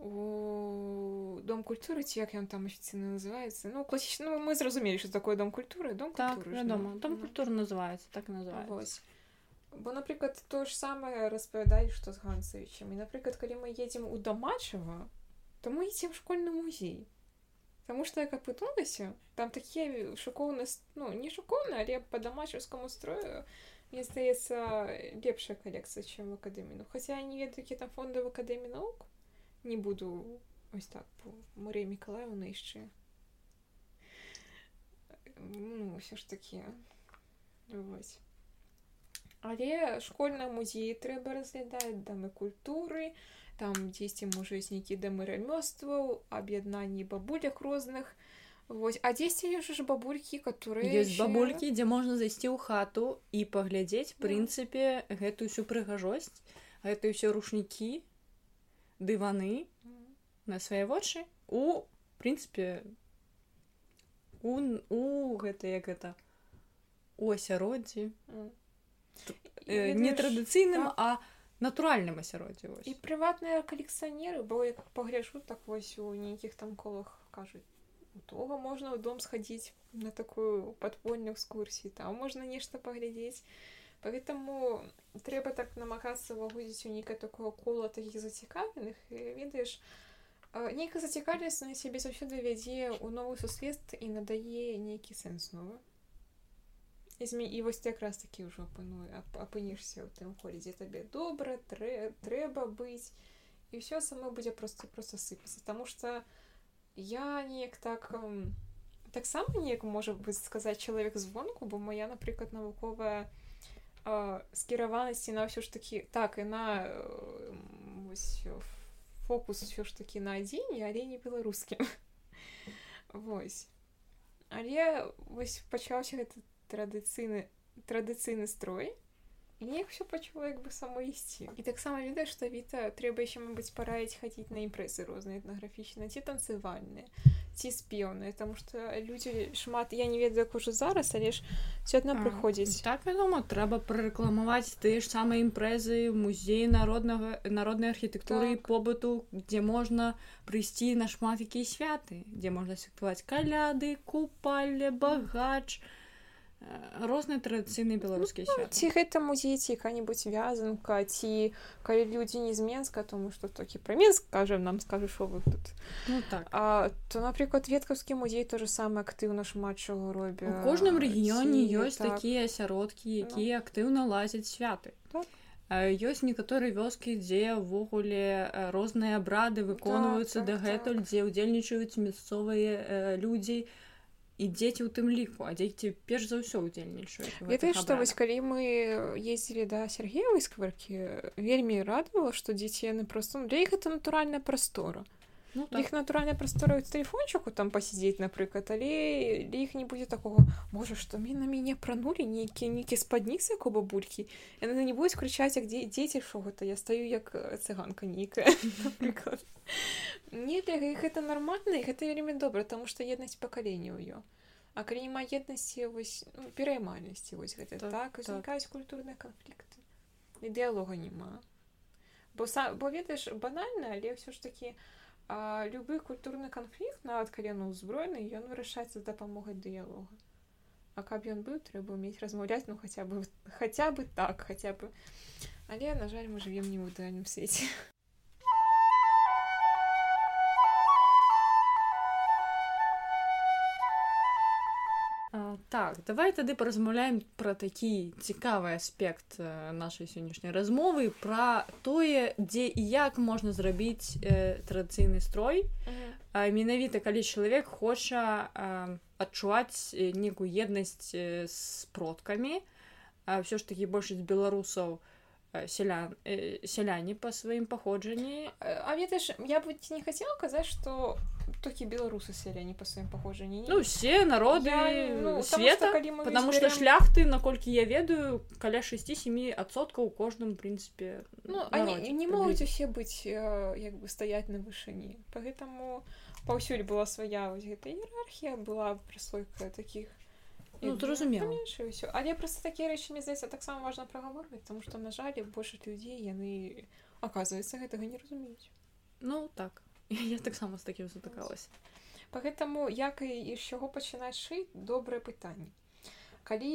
у дом культуры ці як ён там афіцыйна называецца ну класічна ну, мы зразумелі що такое дом культуры дом так, культуры вядома дом культуры называется так Вось. Бо напрыклад то ж самае распавядалі што з ганцавічам і напрыклад калі мы едзем у дамачава то мы ідзем школьны музей Таму што як апытнулася там такія шукоўны ну не шукоўны але па дамачаўскаму строю мне здаецца лепшая калекцыя чым в акадэміну хаця не ведаю які там фонды в акадэміі наук не буду ось так по Марії Миколаївна іще. Ну, все ж таки. Ось. Але школьна музеі трэба разглядаць дамы культуры, там дзесьці можа нейкі дамы рамёстваў, аб'яднанні бабулях розных. Вось. А дзесьці ёсць ж бабулькі, которые ёсць бабулькі, дзе можна зайсці ў хату і паглядзець прынцыпе гэтую всю прыгажосць, гэтыя ўсе рушнікі, дываны на свае вочы у прынцыпе у, у гэта як гэта у асяроддзі э, не традыцыйным так. а натуральным асяроддзі і прыватныя калекцыянеры бо як пагляжу так вось у нейкіх там колах кажуць того можна ў дом схадзіць на такую падпольную экскурсію там можна нешта паглядзець Поэтому трэба так намагацца выводзіць у нейкае такое кола такіх зацікавленых ведаеш нейкая зацікаўленасць на сябе заўсёды вядзе ў новы сусвет і надае нейкі сэнс новы зме і вось ты якраз такі ўжо апыну апынішся ў тым холе дзе табе добра трэ, трэба быць і ўсё сама будзе просто просто сыпацца Таму что я неяк так таксама неяк можа быць сказаць чалавек звонку бо моя напрыклад навуковая скіраванасці на ўсё ж такі так і на вось, фокус ўсё ж такі на адзіне але не беларускім Вось але вось пачаўся гэты традыцыйны традыцыйны строй неяк все пачало як бы само ісці і таксама відаць што віта трэба яшчэ мабыць параіць хадзіць на імпрэзы розныя этнаграфічныя ці танцывальныя ці спеўныя тому что людзі шмат я не ведаю як ужо зараз але ж все адно прыходзіць так вядома трэба прарэкламаваць тыя ж самыя імпрэзы музей народнага народнай архітэктуры так. побыту дзе можна прыйсці на шмат якія святы дзе можна святкаваць каляды купалле багач Э, розныя традыцыйныя беларускія ну, ці гэта музей ці яка-нибудь вязанка ці калі людзі не з менска тому что такі пра менск кажам нам скажу що вы тут ну, так. а, то напрыклад веткаўскі музей то же самае актыўна шмат чаго робя у кожным рэгіёне ёсць так. такія асяродкі якія ну. актыўна лазяць святы так ёсць некаторыя вёскі дзе ўвогуле розныя абрады выконваюцца так, так, дагэтуль так. дзе ўдзельнічаюць мясцовыя людзі і дзеці ў тым ліку а дзеці перш за ўсё удзельнічаюць ведаеш што вось калі мы ездзілі да сергеевай скваркі вельмі радавала што дзеці яны просто ну, для іх это натуральная прастора ну, так. іх натуральная прастора тэлефончыку там пасядзець напрыклад але іх не будзе такого можа што мне на мяне пранулі нейкія нейкія спадніцы як у бабулькі яны не будуць крычаць як дзеці що гэта я стаю як цыганка нейкая не для іх это нармальна і гэта вельмі добра таму што еднасць пакаленняў ее а калі няма еднасці вось ну, пераймальнасці вось гэта так, так узнікаюць так. культурныя канфлікты і дыялога няма бо са бо ведаеш банальна але ўсё ж такі а, любы культурны канфлікт нават калі ну ўзброены ён вырашаецца з дапамогай дыялога. А каб ён быў трэба ўмець размаўляць ну хаця бы хаця бы так хаця бы але на жаль мы жывем не ў ідэальным свеце Так, давай тады паразмаўляем пра такі цікавы аспект э, нашай сённяшняй размовы пра тое, дзе і як можна зрабіць э, традыцыйны строй. Uh -huh. Менавіта калі чалавек хоча э, адчуваць некую еднасць э, з продкамі, ўсё ж такі большасць беларусаў, сялян сяляне па сваім паходжанні а ведаеш я бы не хацела казаць што толькі беларусы сяляне па сваім паходжанні ну все народы я, ну, света что, потому что шляхты наколькі я ведаю каля 6-7 адсоткаў у кожным прынцыпе ну они не могуць усе быць як бы стаять на вышыні поэтому паўсюль была свая вось гэта іерархія была прыслойка таких ну зразумела ўсё але просто такія рэчы мне здаецца таксама важна прагаворваць тому что на жале больше людзей яны оказывается гэтага не разумеюць ну так. Я таксама з такім сутыкалася Пагэтаму як і з чаго пачынаць шыць добрае пытанне калі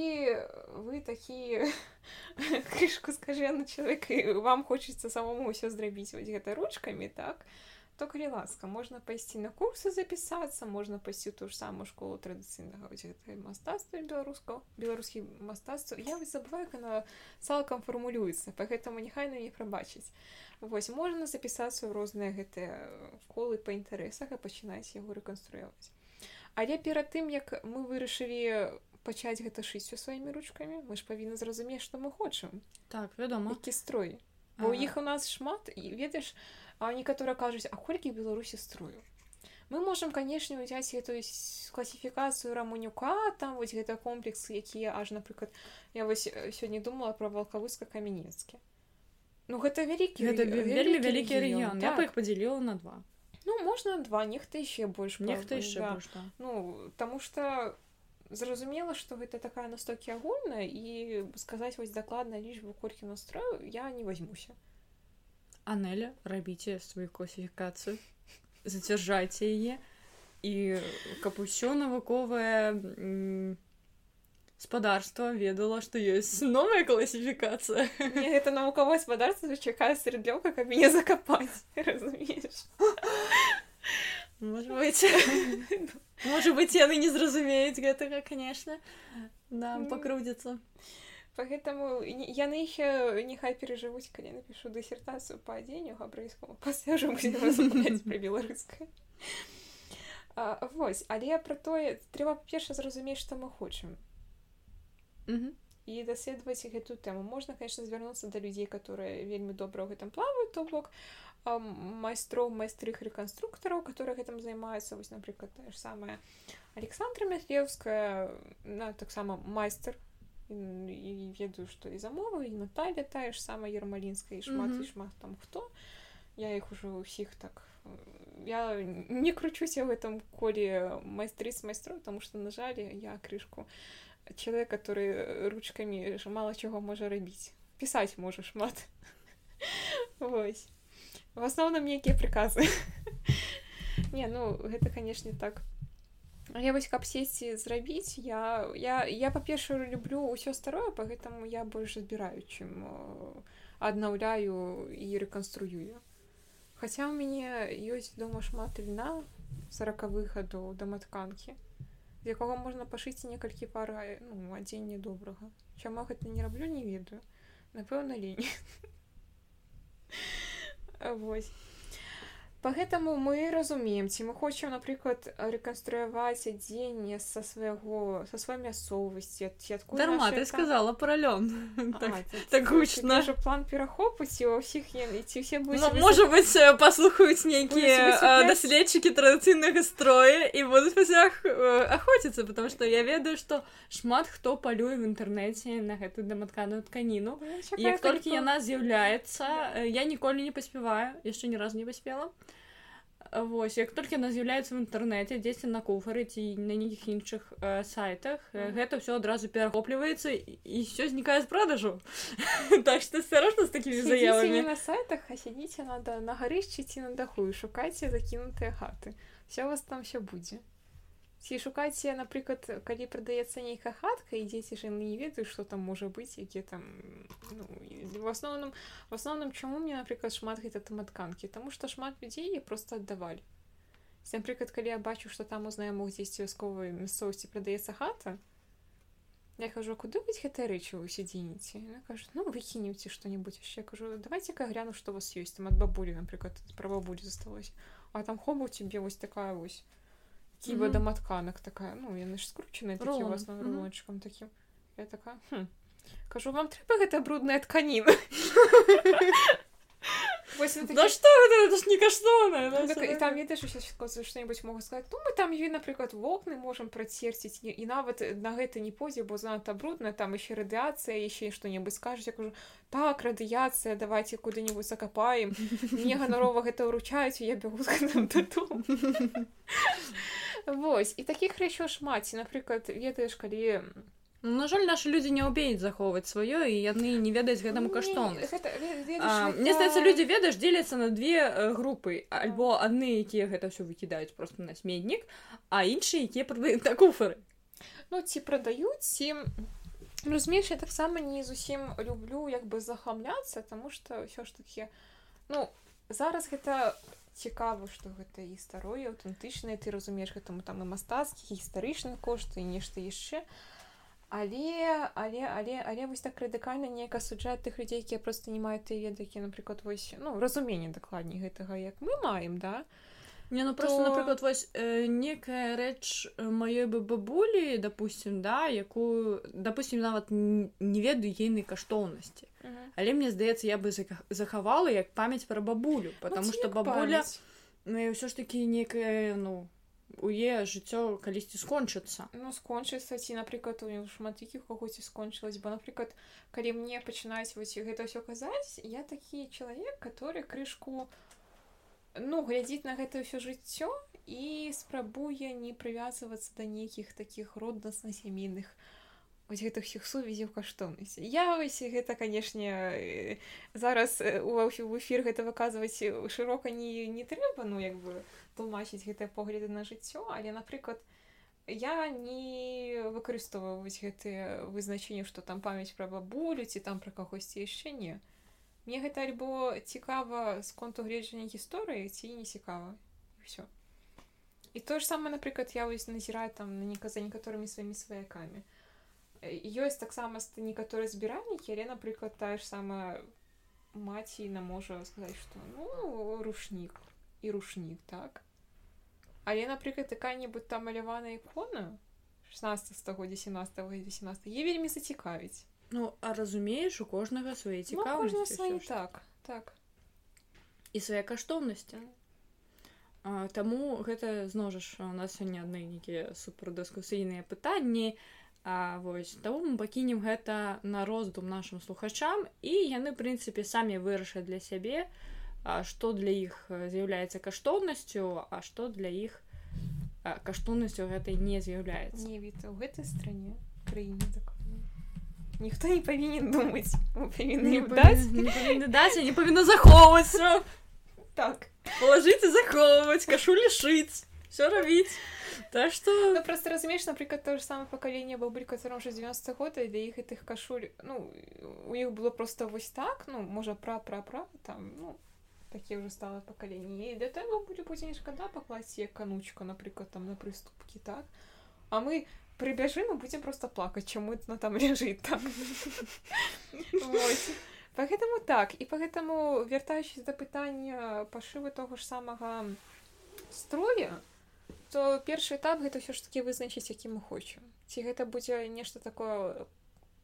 вы такі крышку скажены чалавек і вам хочацца самому ўсё зрабіць вось гэта ручкамі так то калі ласка можна пайсці на курсы запісацца можна пайсці ту ж самую школу традыцыйнага мастацтва беларускаў беларускі мастацтва. Я вось забываю на цалкам фармулюецца пагэтаму няхай на не прабачыць вось можна запісацца ў розныя гэтыя колы па інтарэсах і пачынаць яго рэканструяваць але перад тым як мы вырашылі пачаць гэта шыццю сваімі ручкамі мы ж павінны зразумець што мы хочам. Так вядома. Які строй? Бо ага. іх у нас шмат і ведаеш у некаторыя кажуць а колькі беларусі строю мы можем канешне ўзяць эту класіфікацыю рамунюка там вось гэта комплексы якія аж напрыклад я вось сёння думала про валкавыска каменецкі ну гэта вялікі гэта вельмі вялікі рэгіён так. я іх падзяліла на два. Ну можна два нехта яшчэ больш нехта яшчэ да. ну таму что зразумела что гэта такая настолькі агульная і сказаць вось дакладна лічбу колькі настрою я не возьмуся Анеля, рабіце сваю класіфікацыю, зацвярджайце яе і каб усё навуковае спадарства ведала, што ёсць новая класіфікацыя. гэта навуковае спадарства чакае срэдлёўка, каб мяне закапаць, разумееш. Можа быть Можа быть яны не зразумеюць гэтага, конечно, нам пакрудзіцца. Поэтому яны их нехай перажывуць калі напишу дысертацыю по адзенню габрэйскому пасажу пра беларускае Вось але пра тое трэба перша зразумець што мы хочам і даследаваць гэту тэму можна конечно звярнуцца да людзей которые вельмі добра ў гэтым плаваюць то бок майстроў майстрых рэканструктараў которые гэтым займаюцца вось напрыклад тая ж самая александра мяхлеўская на таксама майстер і ведаю што і замову і Наталя тая ж сама ермалінская і шмат mm -hmm. і шмат там хто я іх ужо ўсіх так я не кручуся ў гэтым коле майстрыц майстру тому что на жаль я крышку чалавек который ручкамі мало чаго можа рабіць пісаць можа шмат Вось в асноўным нейкія прыказы не ну гэта канешне так я вось каб сесці зрабіць я я я па-першае люблю ўсё старое по гэтаму я больш збіраю чым аднаўляю і рэканструюю. Хаця ў мяне ёсць дома шмат льна сорокавых гадоў да матканкі якога можна пашыць некалькі пара ну, адзення добрага. Чаму гэта не раблю не ведаю. Напэўна лень восьось Пагэтаму мы разумеем, ці мы хочам, напрыклад, рэканструяваць адзенне са свайго са сваёй мясцовасці Дарма ты сказала паралён так, так гучна жа план перахопу ці ва ўсіх ці ўсе ну, можа быць паслухаюць нейкія даследчыкі традыцыйнага строя і будуць пасях ахоціцца потому что я ведаю што шмат хто палюе в інтэрнэце на гэтую даматканую тканіну ну, як толькі яна з'яўляецца я ніколі не паспяваю яшчэ ні разу не паспела Вось як толькі яна з'яўляецца ў інтэрнэце дзесьці на куфары ці на нейкіх іншых э, сайтах mm -hmm. гэта ўсё адразу перахопліваецца і все знікае з продажу. Так што асторожна з такімі заявамі на сайтах а сядзіце надо на гарышчы ці на даху і шукайце закінутыя хаты. Все вас там все будзе ці шукайце напрыклад калі прадаецца нейкая хатка і дзеці ж яны не ведаюць што там можа быць які там ну, в асноўным в асноўным чаму мне напрыклад шмат гэта там адканкі таму што шмат людзей просто аддавалі напрыклад калі я бачу што там у знаёмых дзесьці вясковай мясцовасці прадаецца хата я кажу куды быць гэтыя рэчы вы сядзініце кажу ну выкінеце што-нибудь яшчэ кажу давайте-ка гляну што у вас ёсць там ад бабулі напрыклад пра бабулі засталось а там хобу тебе вось такая вось кіба да матканак такая. Ну яны ж скручаны такі у вас рулончыкам такім я такая хм. кажу вам трэба гэта брудная тканіна Да что это, это ж не каштоўна ну, так, і там ведаеш что-нибудь могу сказать. Ну мы там ёй напрыклад вокны можем працерціць і нават на гэта не позе бо занадта брудна там еще радыацыя еще что-нибудь скажешь я кажу так радыяцыя давайте куды-нибудь закапаем мне ганарова гэта ўручаюць я бегу Вось і таких рэчаў шмат напрыклад ведаеш калі на жаль нашы людзі не ўбеюць захоўваць сваё і яны не ведаюць гэтаму каштоўнасць Мне здаецца людзі ведаеш дзеляцца на две э, групы альбо адны якія гэта ўсё выкідаюць просто на сметнік а іншыя якія прадаюць на куфары ну ці прадаюць ці разумееш я таксама не зусім люблю як бы захамляцца тому что ўсё ж таки ну зараз гэта цікава што гэта і старое аўтэнтычнае ты разумееш гэтаму там і мастацкі гістарычны кошт і нешта яшчэ але але але але вось так радыкальна неяк асуджаць тых людзей якія просто не маюць ты ведакі напрыклад вось ну разуменне дакладней гэтага як мы маем да? Не ну просто то... напрыклад вось э, некая рэч маёй бы бабулі допустим да якую допустим нават не ведаю ейнай каштоўнасці uh -huh. але мне здаецца я бы захавала як памяць пра бабулю ну, потому что бабуля ну, ўсё ж таки некая ну у е жыццё калісьці скончыцца. Ну скончыцца ці напрыклад у шмат якіх когосьці скончылась бо напрыклад калі мне пачынаюць вось гэта ўсё казаць я такі чалавек который крышку у ну глядзіць на гэта ўсё жыццё і спрабуе не прывязвацца да нейкіх такіх роднасна сямейных гэтых усіх сувязяў каштоўнасці я вось гэта канешне э, зараз э, у эфір гэта выказваць шырока не не трэба ну як бы тлумачыць гэтыя погляды на жыццё але напрыклад я не выкарыстоўваюць гэтыя вызначэнні што там памяць пра бабулю ці там пра кагосьці яшчэ не. Мне гэта альбо цікава з конту гледжання гісторыі ці не цікава все і то ж самае напрыклад я вось назіраю там на нека за некаторымі сваімі сваякамі. Ёсць таксама некаторыя збіральнікі але напрыклад тая ж самая маці на можа сказаць што ну рушнік і рушнік так але напрыклад якая-небудзь там маляваная ікона 16 стагоддзя 17 18 е вельмі зацікавіць Ну а разумееш у кожнага свае ну, цікаўнасці ну, так так. І свае каштоўнасці Таму гэта зножаш у нас сёння адны нейкія супердыскусійныя пытанні. А, вось таму мы пакінем гэта на роздум нашим слухачам і яны прынцыпе самі вырашаць для сябе што для іх з'яўляецца каштоўнасцю а што для іх каштоўнасцю гэтай не з'яўляецца не від у гэтай стране краіне так ніхто не павінен думаць не павінны даць не павінна захоўвацца так. Положыце захоўваць кашу лішыць все рабіць так что ну, просто разумееш напрыклад то же самое пакаленне бабуль котором уже 90 года для іх гэтых кашуль ну у іх было просто вось так ну можа пра пра пра там ну такие уже стало пакаленне для того будзе будзе не шкада пакласці як канучка напрыклад там на прыступкі так. А мы прибяжим и будем просто плакать, чему это там лежит там. Поэтому так, и поэтому, вертаючись до питання пошиву того ж самого строя, то перший этап гэта ўсё ж таки вызначыць які мы хочам ці гэта будзе нешта такое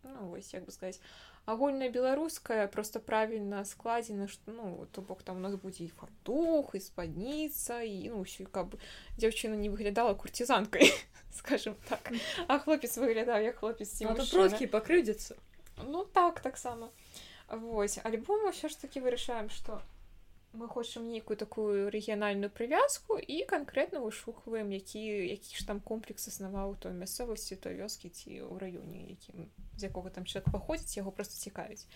ну вось як бы сказать агульна беларуская просто правільна складзена ну то бок там у нас будзе і фартух і спадніца і ну ўсё каб дзяўчына не выглядала курцізанкай скажем так. А хлопец выглядаў як хлопец трохі пакрыўдзіцца ну так таксама восьось альбом ўсё ж таки вырашаем что мы хочам нейкую такую рэгіянальную прывязку і канкрэтна вышухваем які які ж там комплекс аснаваў той мясцовасці той вёскі ці ў раёне якім з якога там чалавек паходзіць яго просто цікавіць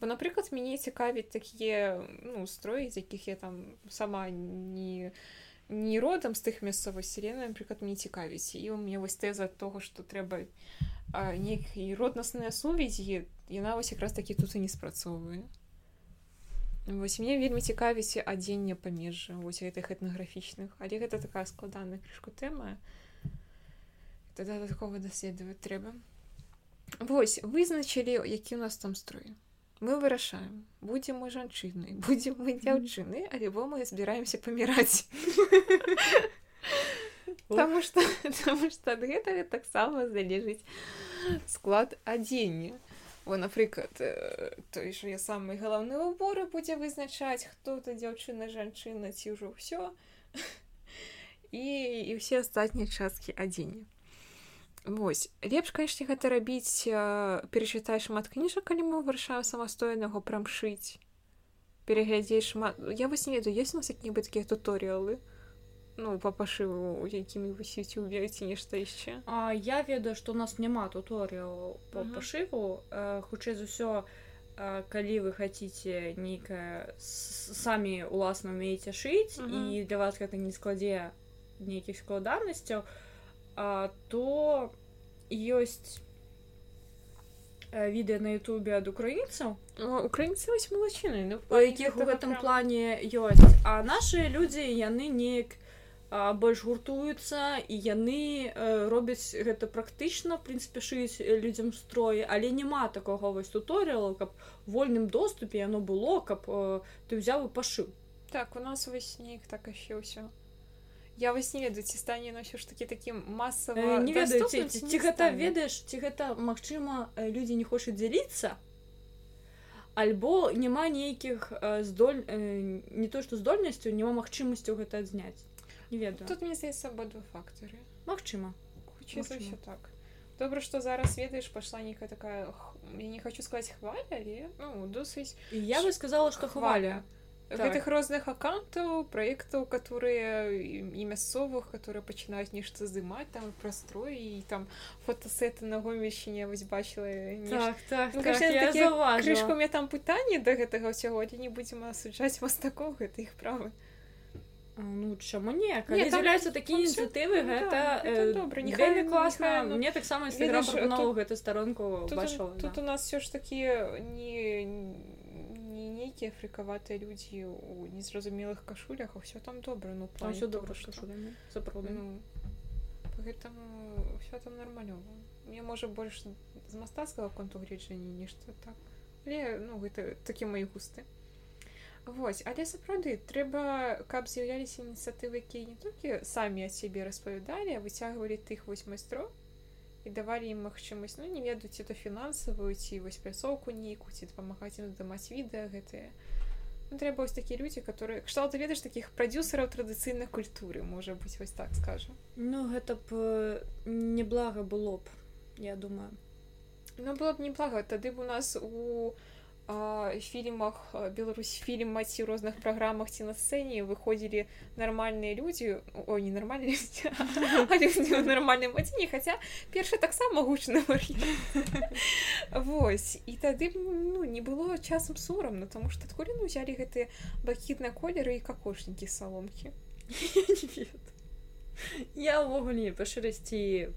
бо напрыклад мяне цікавіць такія ну строі з якіх я там сама не не родам з тых мясцовых сірена напрыклад мне цікавіць і у мне вось тэза того что трэба нейкі роднасныя сувязі яна вось якраз такі тут і не спрацоўвае вось мне вельмі цікавіць адзенне памежжа вось гэтых этнаграфічных. Але гэта такая складаная крышку тэма. Тогда такого даследаваць трэба. Вось вызначылі які у нас там строй мы вырашаем будзем мы жанчыны будзем мы дзяўчыны альбо мы збіраемся паміраць. Потому что потому что ад гэтага таксама залежыць склад адзення о напрыклад той ж я самы галаўны уборы будзе вызначаць хто то дзяўчына жанчына ці ўжо ўсё і і ўсе астатнія часткі адзення Вось лепш канешне гэта рабіць перачытай шмат кніжак калі мы вырашаем самастойнага прамшыць. Пераглядзець шмат. Я вось не ведаю ёсць у нас як-небудзь такія туторыялы ну па пашыву якімі вы сеце ці нешта яшчэ А я ведаю што у нас няма туторыяў по Мгм. пашыву Э, хутчэй за ўсё э, калі вы хаце нейкае самі уласна умееце шыць Мгм. і для вас гэта не складзе нейкіх складанасцяў а, то ёсць э, відэа на Ютубе ад украінцаў Ну, украінцы вось малачыны ну, у якіх у гэтым плане ёсць а нашы людзі яны неяк а, больш гуртуюцца і яны робяць гэта практычна в прынцыпе шыюць людзям строі але няма такога вось туторыяла каб вольным доступе яно было каб ты ўзяў і пашыў. Так у нас вось неяк так яшчэ ўсё я вось не ведаю ці стане яно ўсё ж такі такім масава Э, не ведаю ці, ці, ці гэта ведаеш ці гэта магчыма э, людзі не хочуць дзяліцца альбо няма нейкіх здоль э, не то што здольнасцю няма магчымасцю гэта адзняць не ведаю. Тут мне здаецца абодва фактары магчыма хутчэй за ўсё так. Добра што зараз ведаеш пайшла нейкая такая х- я не хочу сказаць хваля але ну досыць І я бы сказала што хваля. Так. гэтых розных аккаунтаў праектаў которые і мясцовых которые пачынаюць нешта здымаць там прастрой і там фотасеты на гомельшчыне вось бачыла нешта. Так Ну, конечно, такія крышку у меня там пытанне да гэтага ўсяго не будзем асуджаць мастакоў гэта іх правы Ну чаму не Не, калі там- з'яўляюцца такія ініцыятывы гэта э, добра. Нехай- класна ну, мне таксама інстаграм гэту старонку тут, бачыла тут да. у нас все ж такі не не нейкія фрыкаватыя людзі у незразумелых кашулях а ўсё там добра ну там все добра сапраўды Ну, поэтому все там нормалёва мне можа больш з мастацкага конту гледжання нешта так але ну гэта такі мои густы Вось але сапраўды трэба каб з'яўляліся ініцыятывы якія не толькі самі о сябе распавядалі а выцягвалі тых вось майстроў і давалі ім магчымасць ну не ведаю ці то фінансавую ці вось пляцоўку нейкую ці дапамагаць ім здымаць відэа гэтыя ну, трэба вось такія людзі которые кшталт ведаеш такіх прадюсераў традыцыйнай культуры можа быць вось так скажем Ну гэта б неблага было б я думаю. Ну, было б неплага. Тады б у нас у а, фільмах Беларусь фільм ці розных праграмах ці на сцэне выходзілі нармальныя людзі ой не нармальныя ў нармальным адзенні хаця першы таксама гучны Вось і тады ну не было часам сорамна тому што адкуль яны ўзялі гэтыя блакітныя колеры і какошнікі саломкі? Я ўвогуле пашырасці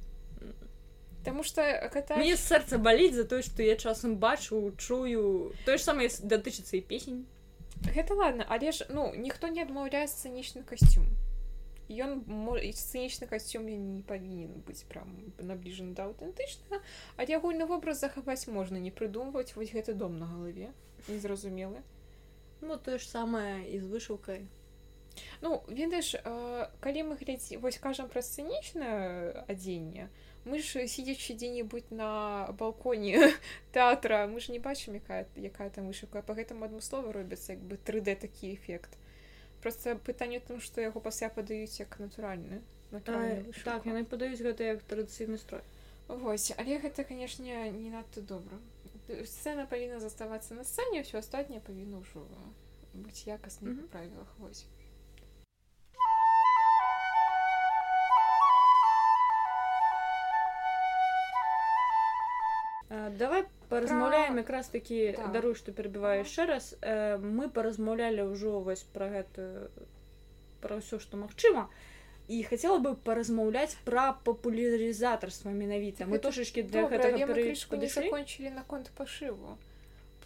Таму што гэта мне сэрца баліць за тое што я часам бачу чую тое ж самае с- датычыцца і песень Гэта ладно, але ж ну ніхто не адмаўляе сцэнічны касцюм. Ён сцэнічны касцюм ён не павінен быць прям набліжаны да аўтэнтычнага, але агульны вобраз захаваць можна не прыдумваць вось гэты дом на галаве незразумелы. ну тое ж самае і з вышыўкай Ну ведаеш, э, калі мы глядзі вось кажам пра сцэнічнае адзенне, мы ж сидзячы дзе-небудзь на балконе тэатра мы ж не бачым якая якая там вышыўка по гэтаму адмыслова робіцца як бы 3D такі эфект просто пытанне там што яго пасля падаюць як натуральны так яны падаюць гэта як традыцыйны строй. Вось але гэта канешне не надта добра сцэна павінна заставацца на сцэне ўсё астатняе павінна ўжо быць якасным Мгм. па правілах вось давай паразмаўляем якраз такі Так. даруй што перабіваю яшчэ раз. Э, мы паразмаўлялі ўжо вось пра гэтую пра ўсё што магчыма і хацела бы паразмаўляць пра папулярызатарства менавіта мы трошачки для Добра, гэтага крышку не закончили наконт пашыву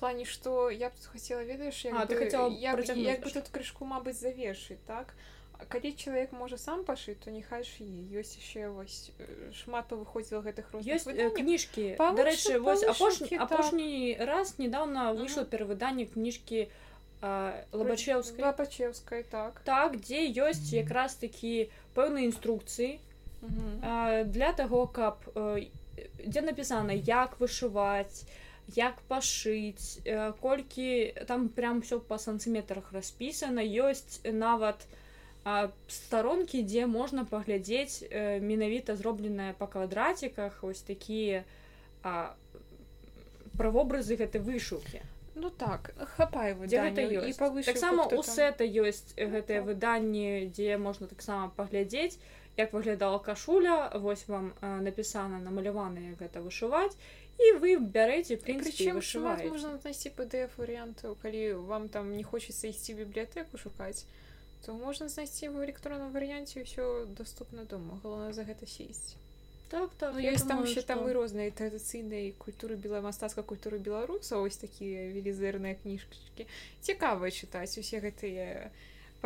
плане что я б тут хацела ведаеш як А, бы- як, як бы тут крышку мабыць завершыць так калі чалавек можа сам пашыць то няхай ж і ёсць яшчэ вось э, шмат павыходзіла гэтых ёсць э, кніжкі дарэчы вось апошні павышыкі, так. апошні раз недавно Мгм. выйшло перавыданне кніжкі лабачеўскай лабачеўскай так. Так дзе ёсць якраз такі пэўныя інструкцыі для таго каб дзе напісана як вышываць як пашыць колькі там прям все па сантыметрах распісана ёсць нават старонкі дзе можна паглядзець э, менавіта зробленае па квадраціках ось такія а, правобразы гэтай вышыўкі Ну так хапае таксама у сета ёсць гэтыя так. выданні дзе можна таксама паглядзець як выглядала кашуля вось вам э, напісана намаляваныя гэта вышываць і вы бярэце прынчым вышываць можна знайсці pdf варыянту калі вам там не хочацца ісці бібліятэку шукаць то можна знайсці в электронным варыянце ўсё доступна дома. Галоўна за гэта сесці. Так так ну, ёсць там ще там і розныя традыцыйнай культуры бела мастацкай культуры беларуса ось такія велізэрныя кніжачкі цікава чытаць усе гэтыя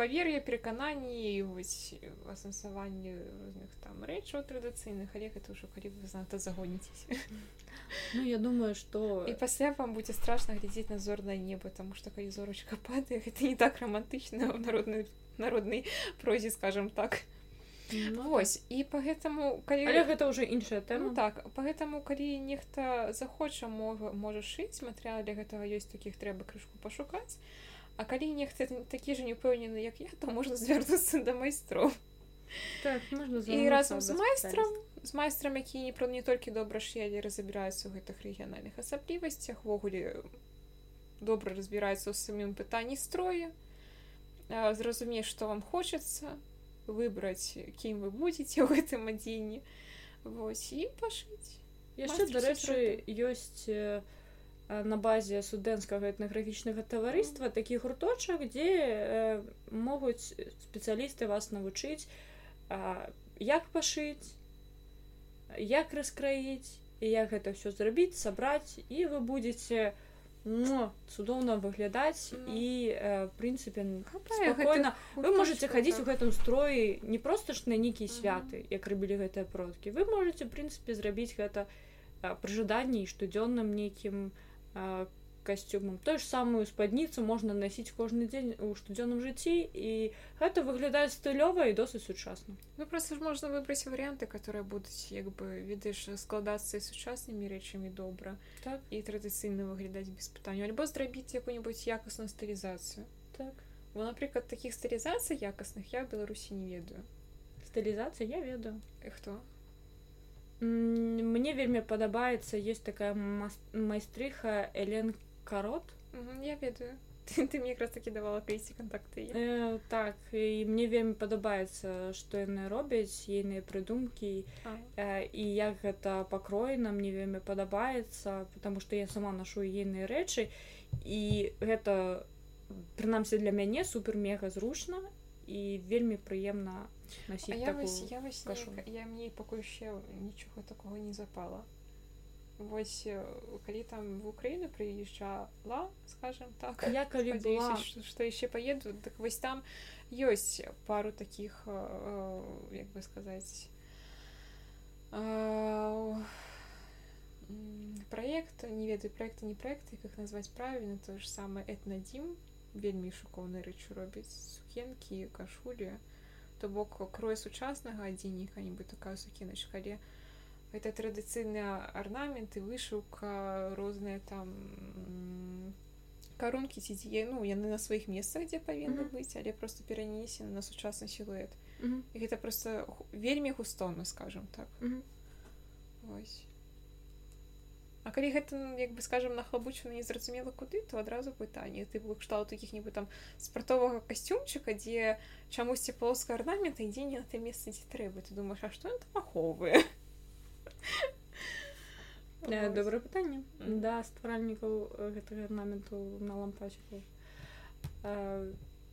павер'я перакананні вось асэнсаванне розных там рэчаў традыцыйных але гэта ўжо калі вы знато загоніцесь ну я думаю что і пасля вам будзе страшна глядзець на зорнае небо тому что калі зорачка падае гэта не так романтычна ў народнай народнай прозе скажем так. Ну, Вось і по гэтаму калі Але гэта ўжо іншая тэма. Ну, так по гэтаму калі нехта захоча мова можа шыць матэрыял для гэтага ёсць такіх трэба крышку пашукаць. А калі нехта такі ж не упэўнены як я то можна звярнуцца да майстроў. Так, і разам з майстрам з майстрам які не про не толькі добра ш'ялі разбіраюцца ў гэтых рэгіянальных асаблівасцях ввогуле добра разбіраюцца ў самім пытанні строя зразумець што вам хочацца выбраць кім вы будетеце ў гэтым адзенні Вось і пашыць яшчэ дарэчы ёсць у на базе студэнцкага этнаграфічнага таварыства такі гурточак дзе э, могуць спецыялісты вас навучыць э, як пашыць як раскраіць і як гэта ўсё зрабіць сабраць і вы будете ну, цудоўна выглядаць mm. і э, прынцыпе спокойно вы можете хадзіць у гэтым строі не просто ж на нейкія святы як рабілі гэтыя продкі. Вы можете прынцыпе зрабіць гэта пры жаданні штодзённым нейкім у касцюмам той ж самую спадніцу можна насіць кожны дзень у штодзённым жыцці і гэта выглядае стылёва і досыць сучасна ну просто ж можна выбраць варыянты которые будуць як бы ведаеш складацца і сучаснымі рэчамі добра так. і традыцыйна выглядаць без пытання альбо зрабіць якую-нибудь якасную стылізацыю так. Бо напрыклад таких стылізацый якасных я беларусі не ведаю. Стылізацыя я ведаю. Хто мне вельмі падабаецца есть такая майстрыха элен карот я ведаю. Ты, ты мне якраз таки давала пейсці контакты э, так і мне вельмі падабаецца што яны робяць ейныя прыдумкі э, і як гэта пакроена мне вельмі падабаецца потому что я сама нашу ейныя рэчы і гэта прынамсі для мяне супер мега зручна і вельмі прыемна носить я вось, я, вось не, я мне пакуль ще нічога такого не запала вось калі там в украіну прыязджала скажем так я калі была... что яшчэ поеду так вось там ёсць пару таких як бы сказаць проект не ведаю проекта не проекты как назваць правильно то же самое этнадзім вельмі шукоўныя рэчы робяць сукенкі кашулі. То бок крой сучаснага адзінніка нібы такая сукеначка але это традыцыйныя арнаменты вышыўка розныя там карункі ці дзе ну яны на сваіх месцах дзе павінны mm -hmm. быць але просто перанесены на сучасны сілуэт mm -hmm. і гэта просто вельмі густоўна скажем так. Mm -hmm. Вось А калі гэта як бы скажем нахлабучана незразумела куды то адразу пытанне. Ты бы кштал такіх-нібы там спартовага касцюмчыка дзе чамусьці плоска арнамента ідзе не на те месцы дзе трэба. Ты думаешь а што там ахоўвае добрае пытанне да стваральнікаў гэтага арнаменту на лампачку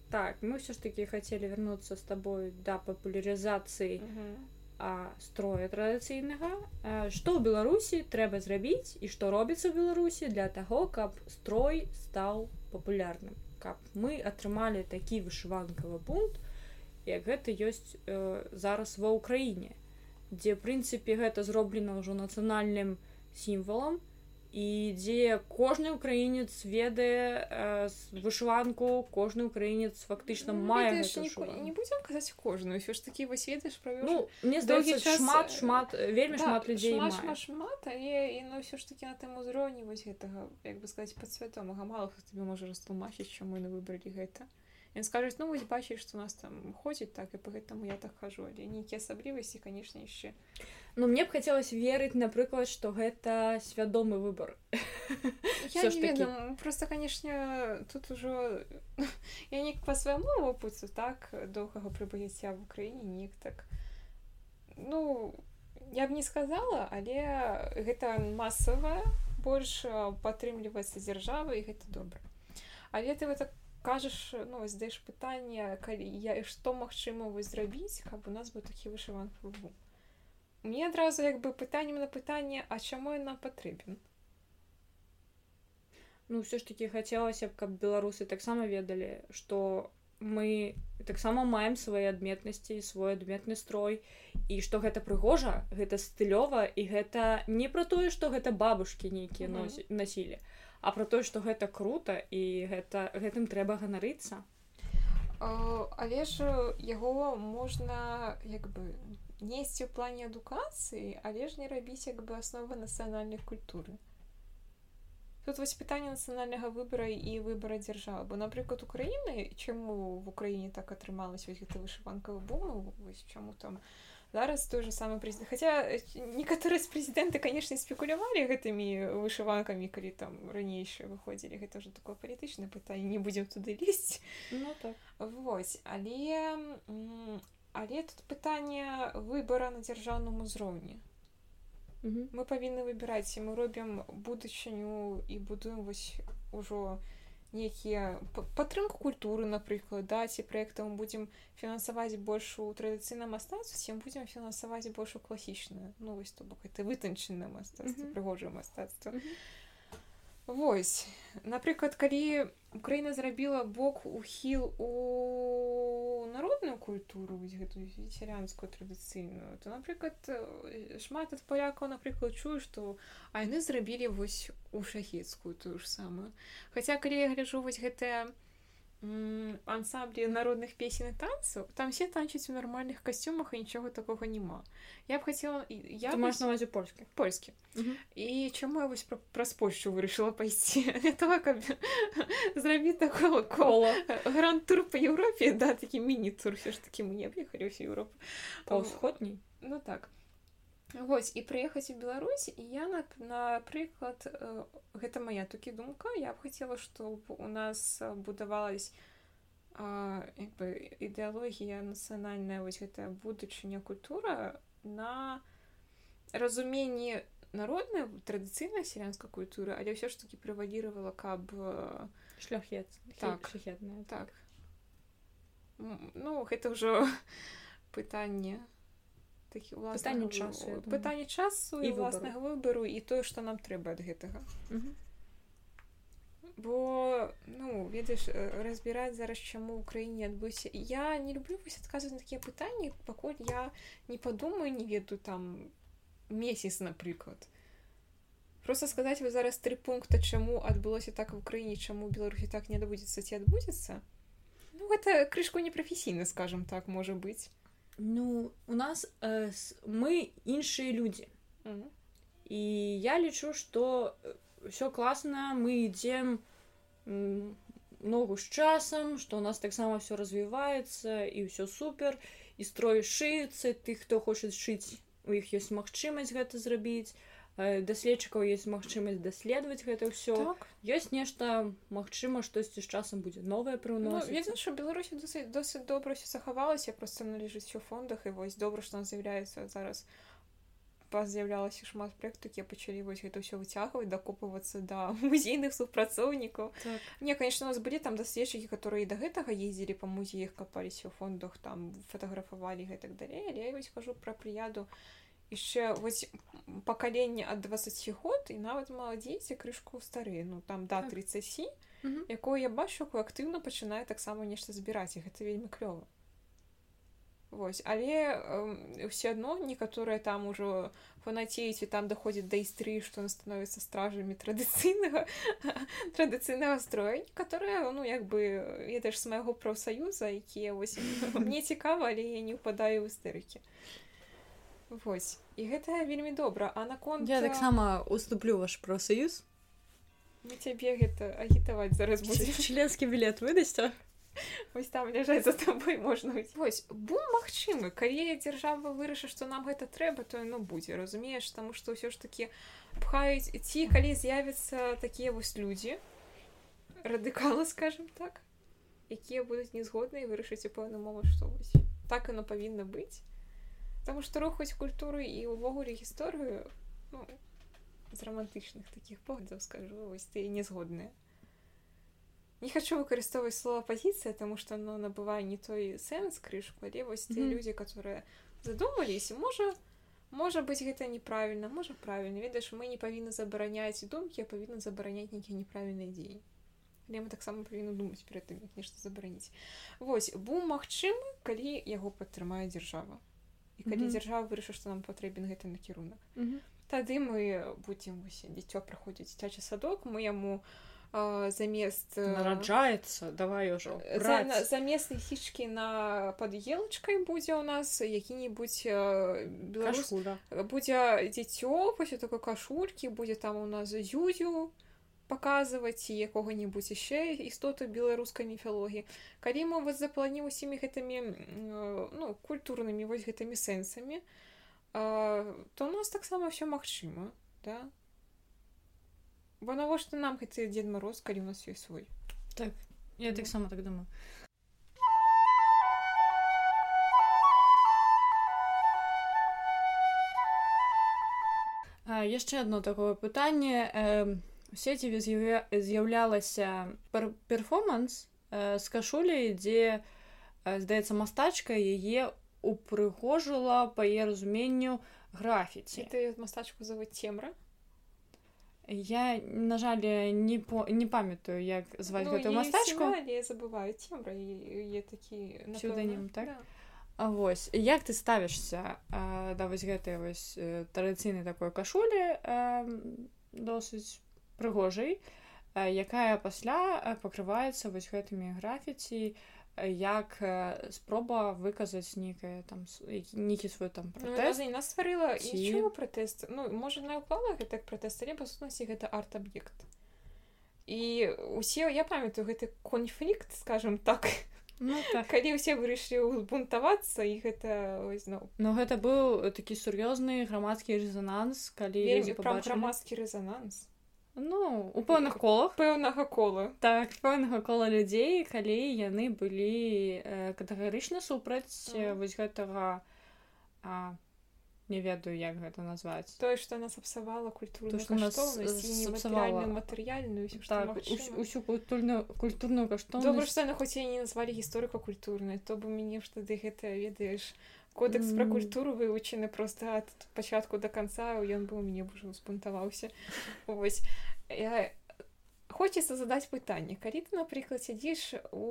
так мы ўсё ж таки хацелі вярнуцца з табой да папулярызацыі строя традыцыйнага што ў беларусі трэба зрабіць і што робіцца ў беларусі для таго каб строй стаў папулярным каб мы атрымалі такі вышыванкавы пункт як гэта ёсць э, зараз ва ўкраіне дзе прынцыпе гэта зроблена ўжо нацыянальным сімвалам і дзе кожны украінец ведае э, вышыванку кожны украінец фактычна ну, мае не будзем казаць кожную ўсё ж такі вось ведаеш пра ну, мне здаецца час... шмат шмат вельмі да, шмат людзей шмат, шмат, шмат, але і ну ўсё ж такі на тым узроўні вось гэтага як бы сказаць падсвядомага мало хто тебе можа растлумачыць чаму яны выбралі гэта Ён скажуць ну вось бачыш што нас там ходзіць так і по гэтаму я так хожу але нейкія асаблівасці конечно яшчэ Ну мне б хацелось верыць напрыклад што гэта свядомы выбор. Я не ведаю, просто канешне тут ужо я не по свайму опыту так доўгага прыбыцця в Україніне неяк так. Ну я б не сказала але гэта масавая больш падтрымліваецца дзяржава і гэта добра. Але ты вы так кажаш ну здаеш пытанне калі я і што магчыма вось зрабіць каб у нас быў такі вышыванк выву мне адразу як бы пытаннем на пытанне а чаму нам патрэбен ну все ж таки хацелася б каб беларусы таксама ведалі что мы таксама маем свае адметнасці свой адметны строй і што гэта прыгожа гэта стылёва і гэта не пра тое што гэта бабушки нейкія носі насілі а про тое што гэта круто і гэта гэтым трэба ганарыцца. Але ж яго можна як бы несці ў плане адукацыі але ж не рабіць як бы асновы нацыянальнай культуры. Тут вось пытанне нацыянальнага выбара і выбара дзяржавы. Бо напрыклад украіны чаму в украіне так атрымалась вось гэта вышыванкавы бум вось чаму там зараз той же самы прэзідэнт хаця некаторыя з прэзідэнты канешне спекулявалі гэтымі вышыванкамі калі там ранейшыя выходзілі. Гэта ўжо такое палітычнае пытанне не будзем туды лезть ну, так. вось але але тут пытанне выбора на дзяржаўным узроўні. Мы павінны выбіраць мы робім будучыню і будуем вось ужо нейкія падтрымку культуры напрыклад да ці праекта мы будзем фінансаваць больш у традыцыйным мастацтве ці будзем фінансаваць больш у класічную ну вось то бок это вытанчанае мастацтва прыгожае мастацтва Вось напрыклад калі Украіна зрабіла бок ухіл у народную культуру гэтую сялянскую традыцыйную то напрыклад шмат ад палякаў напрыклад чую што а яны зрабілі вось у шахецкую тую ж самую. Хаця калі я гляжу вось гэтая ансамблі народных песен і танцаў там все танчаць у нармальных касцюмах і нічога такога няма я б хацела я можна вазі польскі польскі і чаму я вось праз польшчу вырашыла пайсці того каб зрабіць такого кола гранд-тур по Еўропе да такі міні-тур все ж такі мне аб'ехалі ўсю Еўропу па ўсходняй ну так Вось і прыехаць у Беларусь я напрыклад гэта моя тукі думка я б хацела што у нас будавалась бы ідэалогія нацыянальная вось гэтая будучыня культура на разуменні народная традыцыйная сялянская культура але ўсё ж таки прываліравала каб шляхет так. шляхетная так. ну гэта ўжо пытанне такі пытанне часу пытанне часу і власнага выбару і тое што нам трэба ад гэтага. Бо ну ведаеш разбіраць зараз чаму ў краіне адбыўся я не люблю вось адказваць на такія пытанні пакуль я не падумаю не ведаю там месяц напрыклад просто сказаць вы зараз тры пункта чаму адбылося так в краіне чаму беларусі так не адбудзецца ці адбудзецца ну гэта крышку непрафесійна скажем так можа быць Ну у нас э, мы іншыя людзі mm -hmm. і я лічу што все класна мы ідзем ногу з часам што у нас таксама все развіваецца і ўсё супер і строй шыецца тых хто хоча шыць у іх ёсць магчымасць гэта зрабіць даследчыкаў есть магчымасць даследаваць гэта ўсё. Так. ёсць нешта магчыма штосьці з часам будзе новае прыўносіць ну, що беларусі досыць досыць добра все захавалася просто належыць у фондах і вось добра што з'яўляецца зараз. З'яўлялася шмат практыкі пачалі вось гэта ўсё выцягваць дакопвацца да музейных супрацоўнікаў. Так. не конечно у нас былі там даследчыкі которые да гэтага ездзілі па музеях капаліся ў фондах там фатаграфавалі гэтак далей але я вось кажу пра прыяду яшчэ вось пакаленне ад 20 год і нават маладзейце крышку стары ну там да 30 так. якое я бачу якую актыўна пачынае таксама нешта збіраць і гэта вельмі клёва Вось але э, все адно некаторыя там ужо фанацеюць і там даходзіць да істры што на становіцца стражамі традыцыйнага традыцыйнага строя которая ну як бы ведаеш з майго прафсаюза якія вось мне цікава але я не ўпадаю ў істэрыкі Вось. І гэта вельмі добра. А наконт я таксама уступлю ваш прафсаюз мы цябе гэта агітаваць зараз членскі білет выдасць вось там ляжаць за табой можна вось бум магчымы. Калі дзяржава вырашыць што нам гэта трэба то яно будзе разумееш? Таму што ўсё ж такі пхаюць ці калі з'явяцца такія вось людзі радыкалы скажем так якія будуць незгодныя вырашыць у пэўны момант што вось. Так яно павінна быць Таму што рухаць культуру і ўвогуле гісторыю ну, з романтычных такіх поглядаў скажу вось ты незгодныя не хочу выкарыстоўваць слова пазіцыя тому что оно набывае не той сэнс крышку але вось те mm -hmm. людзі которые задумались можа можа быть гэта неправільна можа правільна ведаеш мы не павінны забараняць думкі а павінны забараняць нейкія неправільныя дзеі але мы таксама павінны думаць перед тым як нешта забараніць Вось бум магчымы калі яго падтрымае дзяржава і калі mm -hmm. дзяржава вырашыў што нам патрэбен гэты накірунак mm -hmm. тады мы будзем дзіцё праходзіць дзіцячы садок мы яму замест нараджаецца давай ужо за, замест хічкі на под елачкай будзе ў нас які-нибудь беларус будзе дзіцё пасля такой кашулькі будзе там у нас зюзю паказваць якога-нибудь яшчэ істоту беларускай міфалогіі. Калі мы вас заплані усімі гэтымі ну культурнымі вось гэтымі сэнсамі то у нас таксама все магчыма да? Бо навошта нам гэты дзед мороз калі у нас ёсць свой? Так я таксама так думаю. Яшчэ одно такое пытанне у сеціве з'яўлялася перформанс з кашуляй дзе здаецца мастачка яе упрыгожыла па яе разуменню графіці ты мастачку зовут цемра Я на жаль не по не памятаю як зваць ну, гэтую мастачку забываю цемра такі псевданім так? Да. А вось як ты ставішся да вось гэтай вось традыцыйнай такой кашулі досыць прыгожай якая пасля пакрываецца вось гэтымі графіці як спроба выказаць нейкае там нейкі свой там пратэст. ну, нас стварыла ці... пратэст? Ну можа наўклала гэтак пратэст але па сутнасці гэта арт-аб'ект. І усе я памятаю гэты конфлікт скажем так. Ну, так. калі ўсе вырашылі бунтавацца і гэта зноў Ну. Гэта быў такі сур'ёзны грамадскі рэзананс калі грамадскі рэзананс Ну у пэўных колах. Пэўнага кола. Так пэўнага кола людзей калі яны былі э, катэгарычна супраць mm. вось гэтага а, не ведаю як гэта назваць. Тое што нас апсавала культуру матэрыяльную так, усю культурную культурную каштоўнасць. Што хоць не назвалі гісторыка-культурнай то бы мяне ж тады гэта ведаеш кодекс mm. пра культуру вывучаны просто ад пачатку до конца ён быў мяне ўжо спунтаваўся ось. Я... хочется задаць пытанне калі ты напрыклад сядзіш у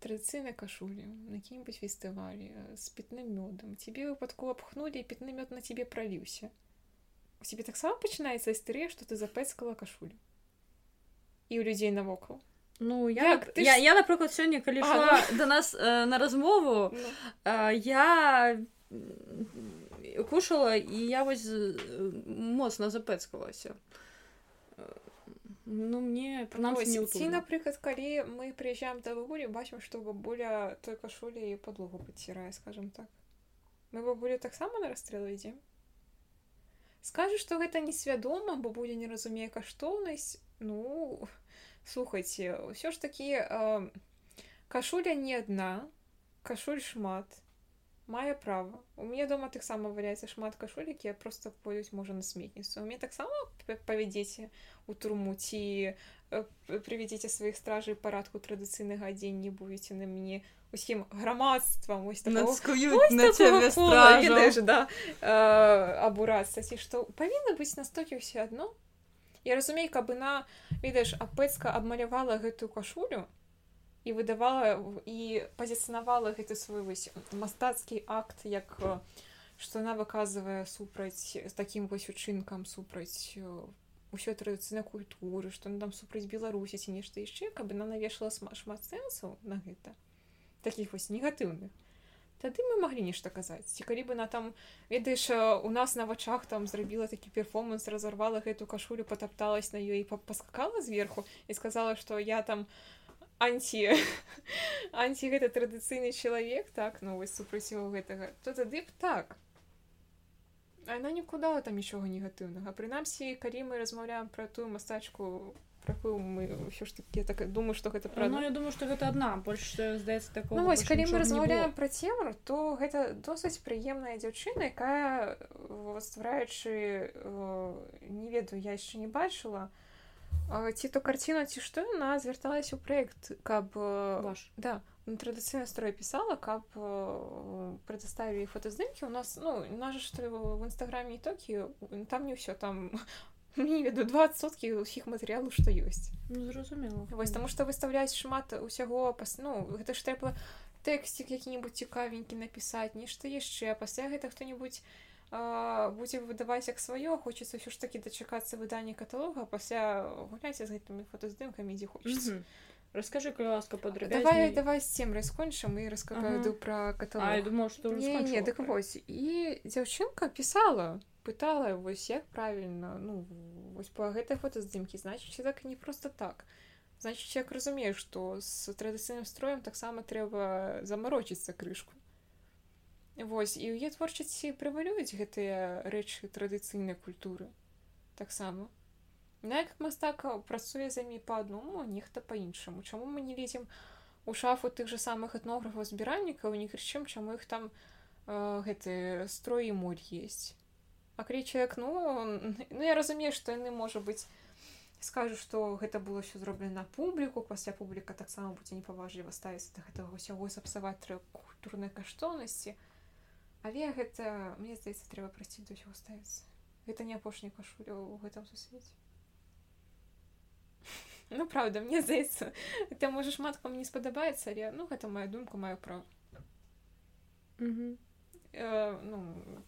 традыцыйнай кашулі на кім-нибудь фестывалі з пітным мёдам тебе выпадкова пхнулі пітны мёд на тебе праліўся у тебе таксама пачынаецца істэрыя што ты запэцкала кашулю? І ў людзей навокал Ну я Як, я, ж... я напрыклад сёння калі шла ну... до нас э, на размову. Ну. э, я кушала і я вось моцна запэцкалася ну мне прынамсі ці напрыклад калі мы прыязджаем да бабулі бачым што бабуля той кашулі і подлогу падцірае скажем так. Мы бабулю таксама на расстрэл ідзем скажу што гэта несвядома бабуля не разумее каштоўнасць ну слухайте ўсё ж такі э, кашуля не адна кашуль шмат мае права. У мяне дома таксама валяецца шмат кашуль якія просто пойдуць можа на сметніцу мне таксама павядзеце у турму ці э, прывядзіце сваіх стражай парадку традыцыйнага дзень не будете на мяне усім грамадствам абурацца ці што павінна быць настолькі ўсё адно Я разумею, каб на ведаеш апэцка абмалявала гэтую кашулю і выдавала і пазіцынавала гэты свой вось мастацкі акт як што она выказвае супраць з такім вось учынкам супраць ўсё традыцыйнай культуры што там супраць беларусі ці нешта яшчэ каб яна навешала шмат сэнсаў на гэта. Такіх вось негатыўных тады мы маглі нешта казаць. Ці калі бы на там ведаеш у нас на вачах там зрабіла такі перформанс разарвала гэту кашулю потапталась на ёй паскакала зверху і сказала что я там анці анці гэта традыцыйны чалавек так ну вось супраць яго гэтага. То тады б так. Она нікуда там нічога негатыўнага. Прынамсі калі мы размаўляем пра тую мастачку якую мы ўсё ж таки так думаю что гэта пра ну, я думаю что гэта одна. Больш здаецца такого ну, вось калі мы размаўляем пра цемру то гэта досыць прыемная дзяўчына якая ствараючы не ведаю я яшчэ не бачыла. Ці то карціна ці што яна звярталася ў праект каб ваш. да традыцыйна строй пісала каб прадставілі фотаздымкі. У нас ну нажа што в нстаграме не толькі там не ўсё там ведаю два соткі ўсіх матэрыялаў што ёсць ну, зразумела вось таму што выставляць шмат усяго пас ну гэта ж трэба тэксцік які-небудзь цікавенькі напісаць нешта яшчэ пасля гэта хто-небудзь будзе выдаваць як сваё хочацца ўсё ж такі дачакацца выдання каталога пасля гуляйце з гэтымі фотаздымкамі дзе хочацца mm -hmm. Расскажи, калі ласка, падрабязней. Давай, давай з цемрай скончым і раскажу ага. пра каталог. А, я думала, што ўжо Не, не, дык вось. І дзяўчынка пісала, пытала, вось як правільна, ну, вось па гэтай фотаздымкі, значыць, так не проста так. Значыць, як разумею, што з традыцыйным строем таксама трэба замарочыцца крышку. Вось, і ў яе творчасці прывалююць гэтыя рэчы традыцыйнай культуры. Таксама. На як мастак працуе за імі па аднаму, нехта па-іншаму. Чаму мы не лезем у шафу тых жа самых этнографаў збіральнікаў, не крычым, чаму іх там э, гэты строй і морь есть. А крычек ну, ну я разумею, што яны можа быць скажу, што гэта было ўсё зроблена на публіку, пасля публіка таксама будзе непаважліва ставіцца да гэтага ўсяго сапсаваць трэ культурнай каштоўнасці. Але гэта мне здаецца, трэба прасці да ўсяго ставіцца. Гэта не апошні кашуля ў гэтым сусвеце. Ну правда мне здаецца ты можа шмат кому не спадабаецца але ну гэта маю думку маю права mm -hmm. ну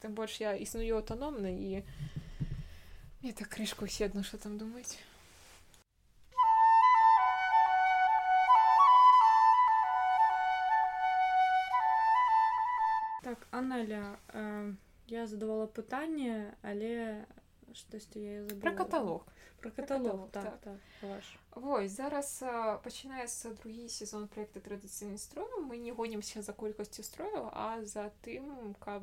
тым больш я існую аўтаномна і мне так крышку усе адно що там думаць так аналя э, я задавала пытанне але штосьці я про каталог. Про каталог так, так, так, ваш. Вось зараз пачынаецца другі сезон проекта традыцыйны строю мы не гонімся за колькасцю строю а за тым каб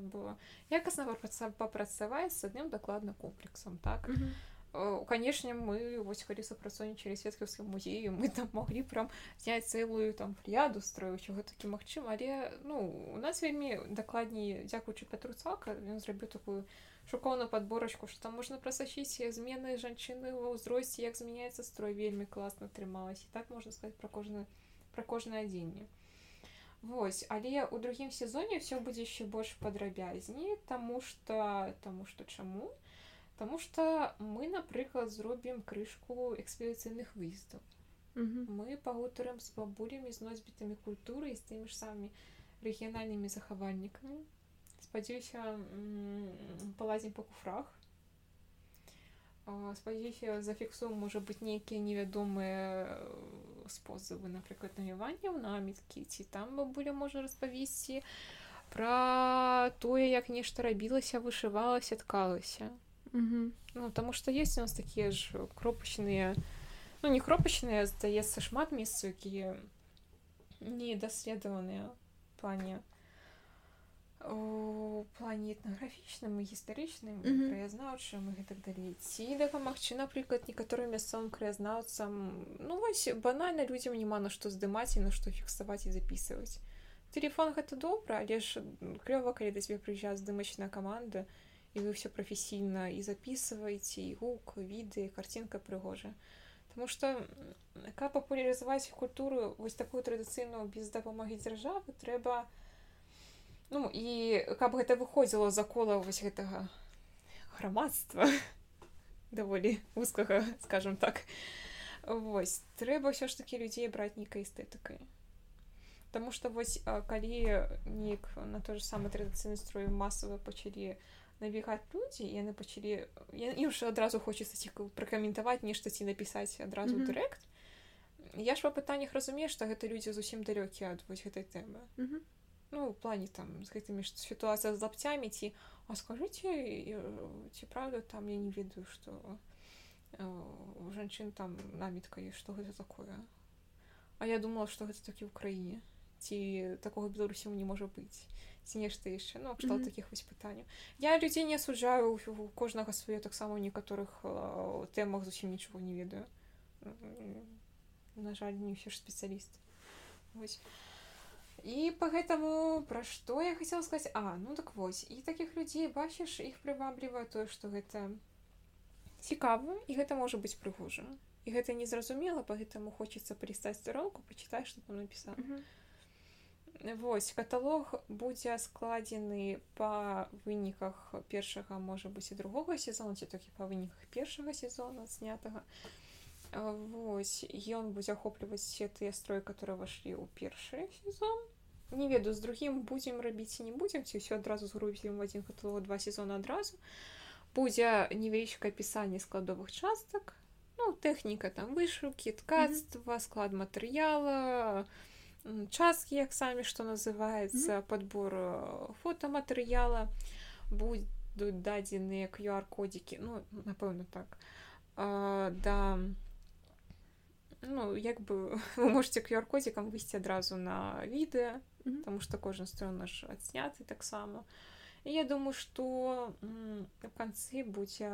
якасна папрацаваць з адным дакладна комплексам так? Mm -hmm. Канешне мы вось калі супрацоўнічалі светкаўскім музею мы там маглі прям зняць цэлую там пряду строю чаго такі магчым але ну у нас вельмі дакладней дзякуючы петруцака ён зрабіў такую шукоўную подборачку что там можна прасачыць змены жанчыны ва ўзросце як змяняецца строй вельмі класна атрымалась і так можна сказать про кожны про кожнае адзенне Вось але у другім сезоне все будзе яшчэ больш падрабязней тому что тому что чаму Таму что мы напрыклад зробім крышку экспедыцыйных выездаў mm -hmm. мы пагутарым з бабулямі з носьбітамі культуры і з тымі ж самымі рэгіянальнымі захавальнікамі спадзяюся палазім па куфрах. Спадзяюся зафіксуем можа быць нейкія невядомыя спосабы напрыклад навівання ў наміткі ці там бабуля можа распавесці пра тое як нешта рабілася вышывалася ткалася ну таму што есть у нас такія ж кропачныя ну не кропачныя здаецца шмат месцаў якія не даследаваныя плане у плане этнаграфічным і гістарычным mm -hmm. краязнаўчым і гэтак далей ці дапамагчы напрыклад некаторым мясцовым краязнаўцам ну вось банальна людзям няма на што здымаць і на што фіксаваць і записываць телефон гэта добра але ж клёва калі да цябе прыязджае здымачная каманда і вы все прафесійна і записываеце і гук віды картинка прыгожа Таму что каб папулярызаваць культуру вось такую традыцыйную без дапамогі дзяржавы трэба у Ну і каб гэта выходзіла за кола вось гэтага грамадства даволі узкага скажем так. Вось трэба ўсё ж такі людзей браць нейкай эстэтыкай. Таму што вось калі нік на той же самы традыцыйны строю масава пачалі набегаць людзі яны пачалі і ўжо адразу хочацца ці пракаментаваць нешта ці напісаць адразу mm -hmm. дырэкт Я ж па пытаннях разумею што гэта людзі зусім далёкія ад вось гэтай тэмы mm -hmm ну в плане там з гэтымі сітуацыя з лапцямі ці а скажыце ці правда там я не ведаю что у жанчын там намітка і што гэта такое? А я думала што гэта такі ў краіне ці такога беларусі не можа быць ці нешта яшчэ ну кшталт mm -hmm. таких вось пытанняў я людзей не асуджаю у кожнага свае таксама ў некаторых тэмах зусім нічого не ведаю. На жаль не ўсе ж спецыялісты вось і по гэтаму пра што я хацела сказаць а ну так вось і таких людзей бачыш іх прываблівае тое што гэта цікава і гэта можа быць прыгожым і гэта незразумела поэтому хочется прыстаць старонку почитай что там написано mm -hmm. Вось каталог будзе складзены па выніках першага можа быць і другога сезона ці толькі па выніках першага сезона снятага Вось ён будзе ахопліваць все тыя строі которые вашлі ў першы сезон. Не ведаю з другім будзем рабіць не будзем ці ўсё адразу згрузім в один каталог два сезона адразу. Будзе невялічкае апісанне складовых частак. Ну тэхніка там вышыўкі ткацтва mm -hmm. Часткі як самі што называецца mm -hmm. подбор фотоматэрыяла будуць дадзеныя qr-кодзікі ну напэўна так а, да ну як бы вы можете qr-кодзікам выйсці адразу на відэа mm -hmm. потому что кожны строн наш адсняты таксама і я думаю что в канцы будзе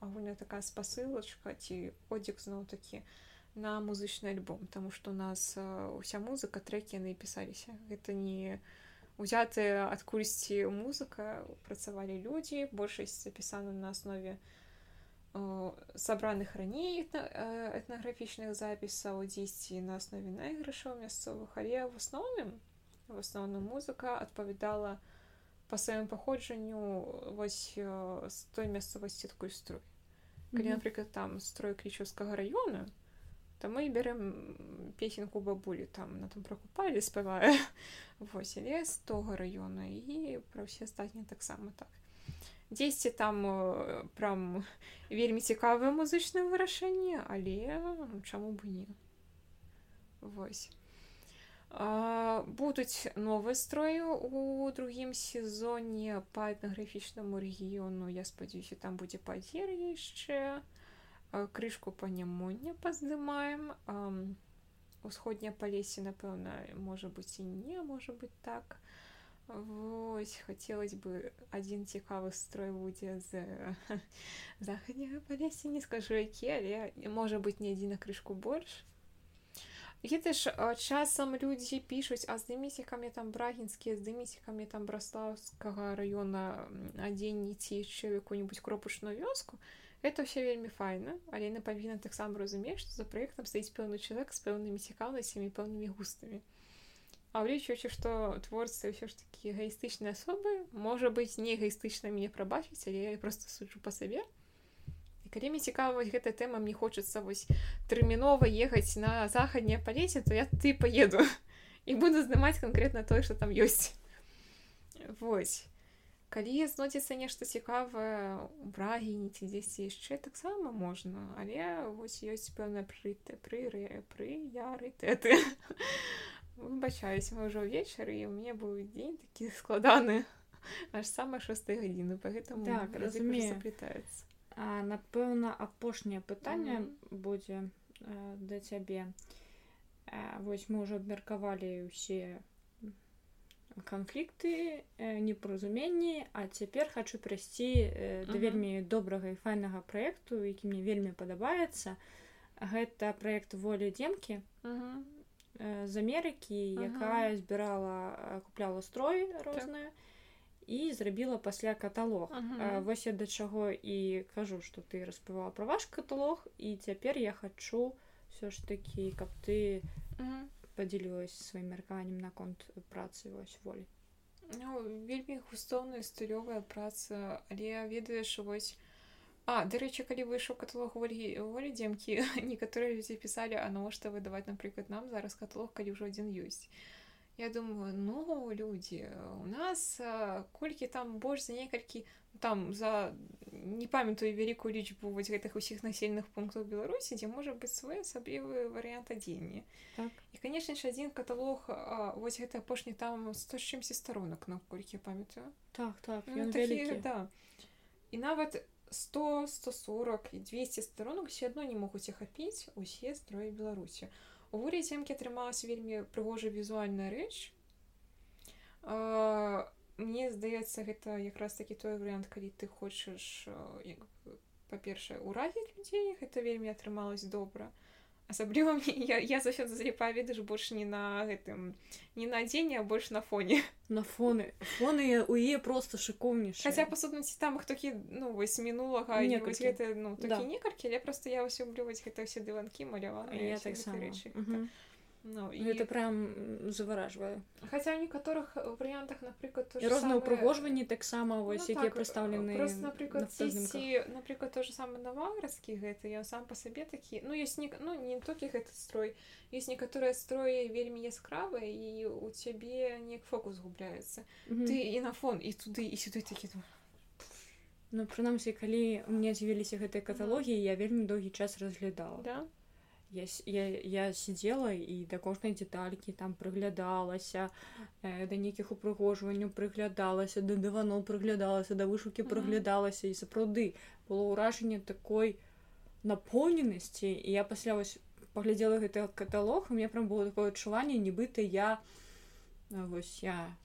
агульная такая спасылачка ці кодзік зноў такі на музычны альбом тому что у нас уся музыка трекі яны пісаліся гэта не узятыя адкульсьці музыка. Працавалі людзі большасць запісана на аснове сабраных раней этнаграфічных запісаў дзесьці на аснове найгрышаў мясцовых але в асноўным в асноўным музыка адпавядала па сваім паходжанню вось з той мясцовасці такой строй. Калі напрыклад там строй клічаўскага раёна то то мы берем песенку бабулі там на там прокупалі спявае вось лес того района і пра ўсе астатнія таксама так. Дзесьці там прям вельмі цікавае музычнае вырашэнне але чаму бы не. Вось. А, будуць новыя строю у другім сезоне па этнаграфічнаму рэгіёну. Я спадзяюся там будзе падзер яшчэ. а крышку па нямонне паздымаем усходняе палесе напэўна можа быць і не можа быть так. Вось хацелось бы адзін цікавы строй будзе з захадняга палесе не скажу які але можа быть не адзін на крышку больш Гэта ж часам людзі пішуць а здыміце ка мне там брагінскія здыміце ка мне там браслаўскага раёна адзенніці яшчэ якую-нибудь кропачную вёску это все вельмі файна але яна павінна таксама разумець што за праектам стаіць пэўны чалавек з пэўнымі цікаўнасцямі пэўнымі густамі а ўлічваючы што творцы ўсё ж такі эгоістычныя асобы можа быць не эгоістычна мяне прабачыць але я просто суджу па сабе і калі мне цікава вось гэтая тэма мне хочацца вось тэрмінова ехаць на захадняе палесе то я ты поеду і буду здымаць канкрэтна тое што там ёсць вось калі знойдзецца нешта цікавае у брагіні ці дзесьці яшчэ таксама можна але вось ёсць пэўна прыты пры пры ярытэты выбачаюсь мы ўжо ўвечары і у мне быў дзень такі складаны аж самая шостая гадзіны поэтому так, разумеюплетаецца а напэўна апошняе пытанне mm -hmm. будзе э, да цябе. Э, вось мы ўжо абмеркавалі ўсе канфлікты непаразуменні а цяпер хочу прайсці э, да вельмі добрага і файнага праекту які мне вельмі падабаецца гэта проект волі демкі з Амерыкі якая збірала купляла строй розная і зрабіла пасля каталог. Вось я да чаго і кажу что ты распавала про ваш каталог і цяпер я хочу все ж таки каб ты падзялілася сваім меркаваннем наконт працы вось волі ну, вельмі густоўная стылёвая праца але ведаеш вось а дарэчы калі выйшаў каталог волі волі дземкі некаторыя людзі пісалі а навошта выдаваць напрыклад нам зараз каталог калі ўжо адзін ёсць я думаю ну людзі у нас колькі там больш за некалькі там за не памятаю вялікую лічбу вось гэтых усіх насельных пунктаў беларусі дзе можа быць свой асаблівы варыянт адзення так. і конечно ж адзін каталог а, вось гэта апошні там 100 чымсьці старонак наколькі памятаю так так ну, такі, да. і нават 100 140 і 200 старонак все адно не могуць ахапіць усе строі беларусі у волі цемкі атрымалася вельмі прыгожая візуальная рэч. Мне здаецца гэта якраз такі той варыянт калі ты хочаш па-першае уразіць людзей гэта вельмі атрымалось добра асабліва мне я, я заўсёды заліпаю ведаеш больш не на гэтым не на дзені а больш на фоне. На фоны фоны у е просто шыкоўніш хаця па сутнасці там хто-кі ну вось мінулага некалькі гэта ну такі да. некалькі але просто я ўсё блюваць гэта ўсе дыванкі маляваны я так рэчы Ну, і... Гэта прям заваражвае. Хаця ў некаторых варыянтах напрыклад розныя ўпрыгожванні таксама вось ну, якія так, прадстаўлены напрыклад напрыклад то же самы наваградскі гэты я сам па сабе такі ну ёсць не ну не толькі гэты строй ёсць некаторыя строі вельмі яскравыя і у цябе неяк фокус губляецца mm -hmm. ты і на фон і туды і сюды такі Ну прынамсі калі мне з'явіліся гэтыя каталогі mm -hmm. я вельмі доўгі час разглядала да? Я, я, я сидела і да кожнай деталькі там прыглядалася э, да нейкіх упрыгожванняў прыглядалася да дываноў прыглядалася да вышукі прыглядалася і сапраўды было ўражанне такой напоўненасці і я пасля вось паглядзела гэты каталог у меня прям было такое адчуванне нібыта я вось я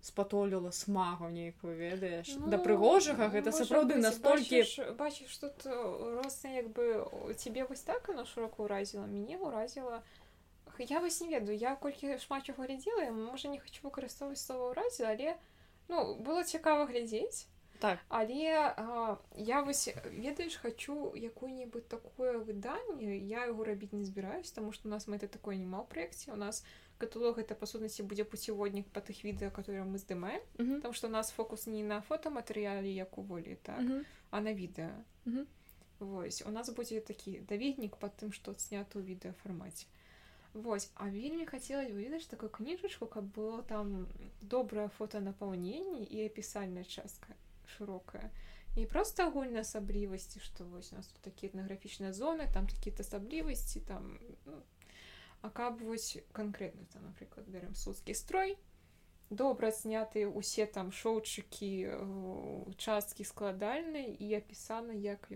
спатоліла смагу нейкую ведаеш ну, да прыгожага гэта сапраўды настолькі бачыш тут роста як бы цябе вось так она шырока ўразіла мяне ўразіла я вось не ведаю я колькі шмат чаго глядзела можа не хочу выкарыстоўваць слова ўразе але ну было цікава глядзець так. Але а, я вось ведаеш хочу якую-небудзь такое выданне я яго рабіць не збіраюсь тому что у нас мы это такое нема ў проекте у нас у каталог это па сутнасці будзе пуцеводнік па тых відэа которые мы здымаем mm -hmm. там что у нас фокус не на фотоматэрыяле як у волі так mm -hmm. а на відэа mm -hmm. Вось у нас будзе такі даведнік под тым што снято ў відэафармаце Вось а вельмі хацелось выведаць такую кніжачку каб было там добрае фотонапаўненне і апісальная частка шырокая і просто агульнай асаблівасці што вось у нас тут такі этнаграфічныя зоны там такі-то асаблівасці там ну, каб вось канкрэтна там напрыклад бярем судскі строй добра знятыя усе там шоўчыкі часткі складальныя і апісана як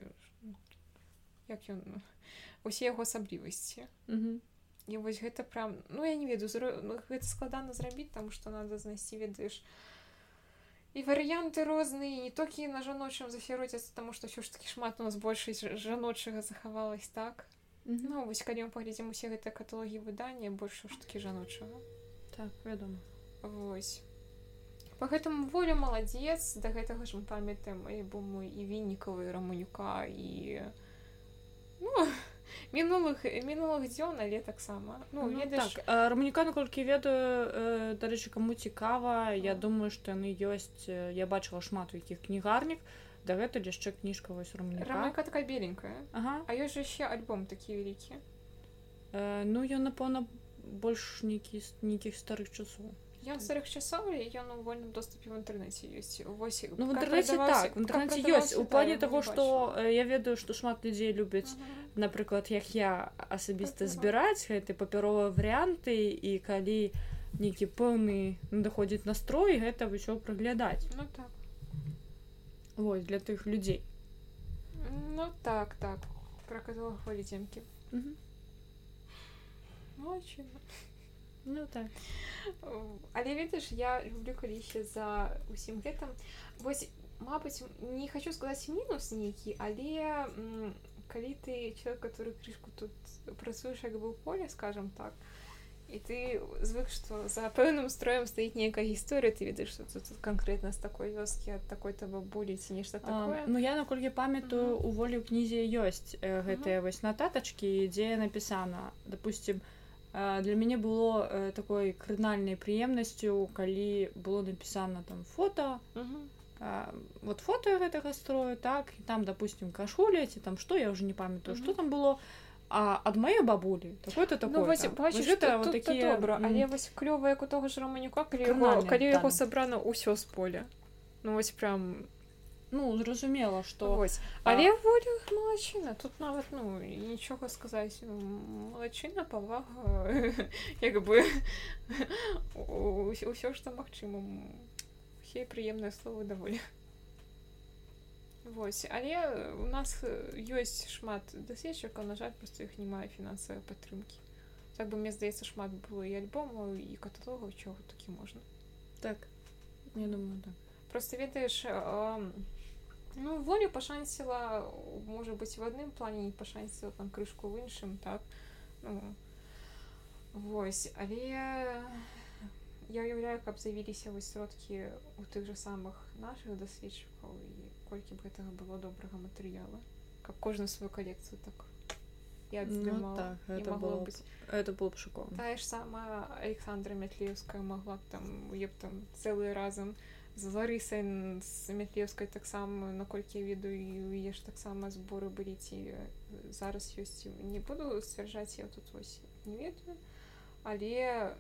як ён усе яго асаблівасці і вось гэта прям ну я не ведаю ну, гэта складана зрабіць там што надо знайсці ведаеш і варыянты розныя не толькі на жаночым зафіроцяцца таму што ўсё ж такі шмат у нас большасць жаночага захавалась так Mm -hmm. Ну вось калі мы паглядзім усе гэтыя каталогі выдання больш ж такі жаночага. Так вядома. Вось. По гэтаму волю маладзец да гэтага ж мы памятаем альбому і вінікавы раманюка і ну, мінулых мінулых дзён але таксама. Ну, ну ведаеш... так, раманюка наколькі ведаю дарэчы каму цікава я думаю што яны ёсць я бачыла шмат у якіх кнігарнік то дагэтуль яшчэ кніжка вось рамка такая беленькая. Ага. а ёсць яшчэ альбом такі вялікі. Э, ну ён напэўна больш нейкі нейкіх старых часоў. Ён старых часоў ён у вольным доступе в інтэрнэце ёсць. Вось ну, в інтэрнэце так в інтэрнэце ёсць. У плане таго што я ведаю што шмат людзей любяць напрыклад як я асабіста збіраць гэты папяровыя варыянты і калі нейкі пэўны надыходзіць настрой гэта ўсё праглядаць. Ну так Вось для тых людзей. Ну так так. Про каталог цемкі Ну так але ведаеш я люблю каліще за усім гэтым вось Мабыць не хочу сказаць мінус нейкі але калі ты человек который крышку тут працуеш як бы ў поле скажем так то і ты звык што за пэўным строем стаіць нейкая гісторыя ты ведаеш што тут, тут канкрэтна з такой вёскі ад такой-то бабулі ці нешта такое. Ну я наколькі памятаю у волі ў кнізе ёсць э, гэтыя вось нататачкі дзе напісана допустим э, для мяне было э, такой крынальнай прыемнасцю калі было напісана там фото -hmm. Uh, вот фото гэтага строю так і там допустим кашуля ці там што я уже не памятаю mm -hmm. что там было а ад маёй бабулі такой-то такой ну, вось, бачиш, гэта вот такія добра але вось клёва як у того ж романюка калі яго, калі яго сабрана ўсё з поля. Ну вось прям ну зразумела что вось але а... волю малачына тут нават ну нічога сказаць ну, малачына павага як бы ўсё што магчыма усе прыемныя словы даволі Вось. Але у нас ёсць шмат даследчыкаў на жаль просто іх не мае фінансавай падтрымкі. Так бы мне здаецца шмат было і альбому і каталогаў чого такі можна. Так. Я думаю так. Просто ведаеш ну волю пашанціла можа быць в адным плане не пашанціла там крышку в іншым так? Ну, вось. Але я уяўляю каб з'явіліся вось сродкі у тых же самых наших даследчыкаў і колькі б гэтага было добрага матэрыяла каб кожную сваю калекцыю так я ну, так, это было быть. это было б шоком тая ж сама александра мятлеўская могла б там е б там цэлы разам з ларысай з мятлеўскай таксама наколькі я ведаю і яе ж таксама зборы былі ці зараз ёсць не буду сцвярджаць я тут вось не ведаю. Але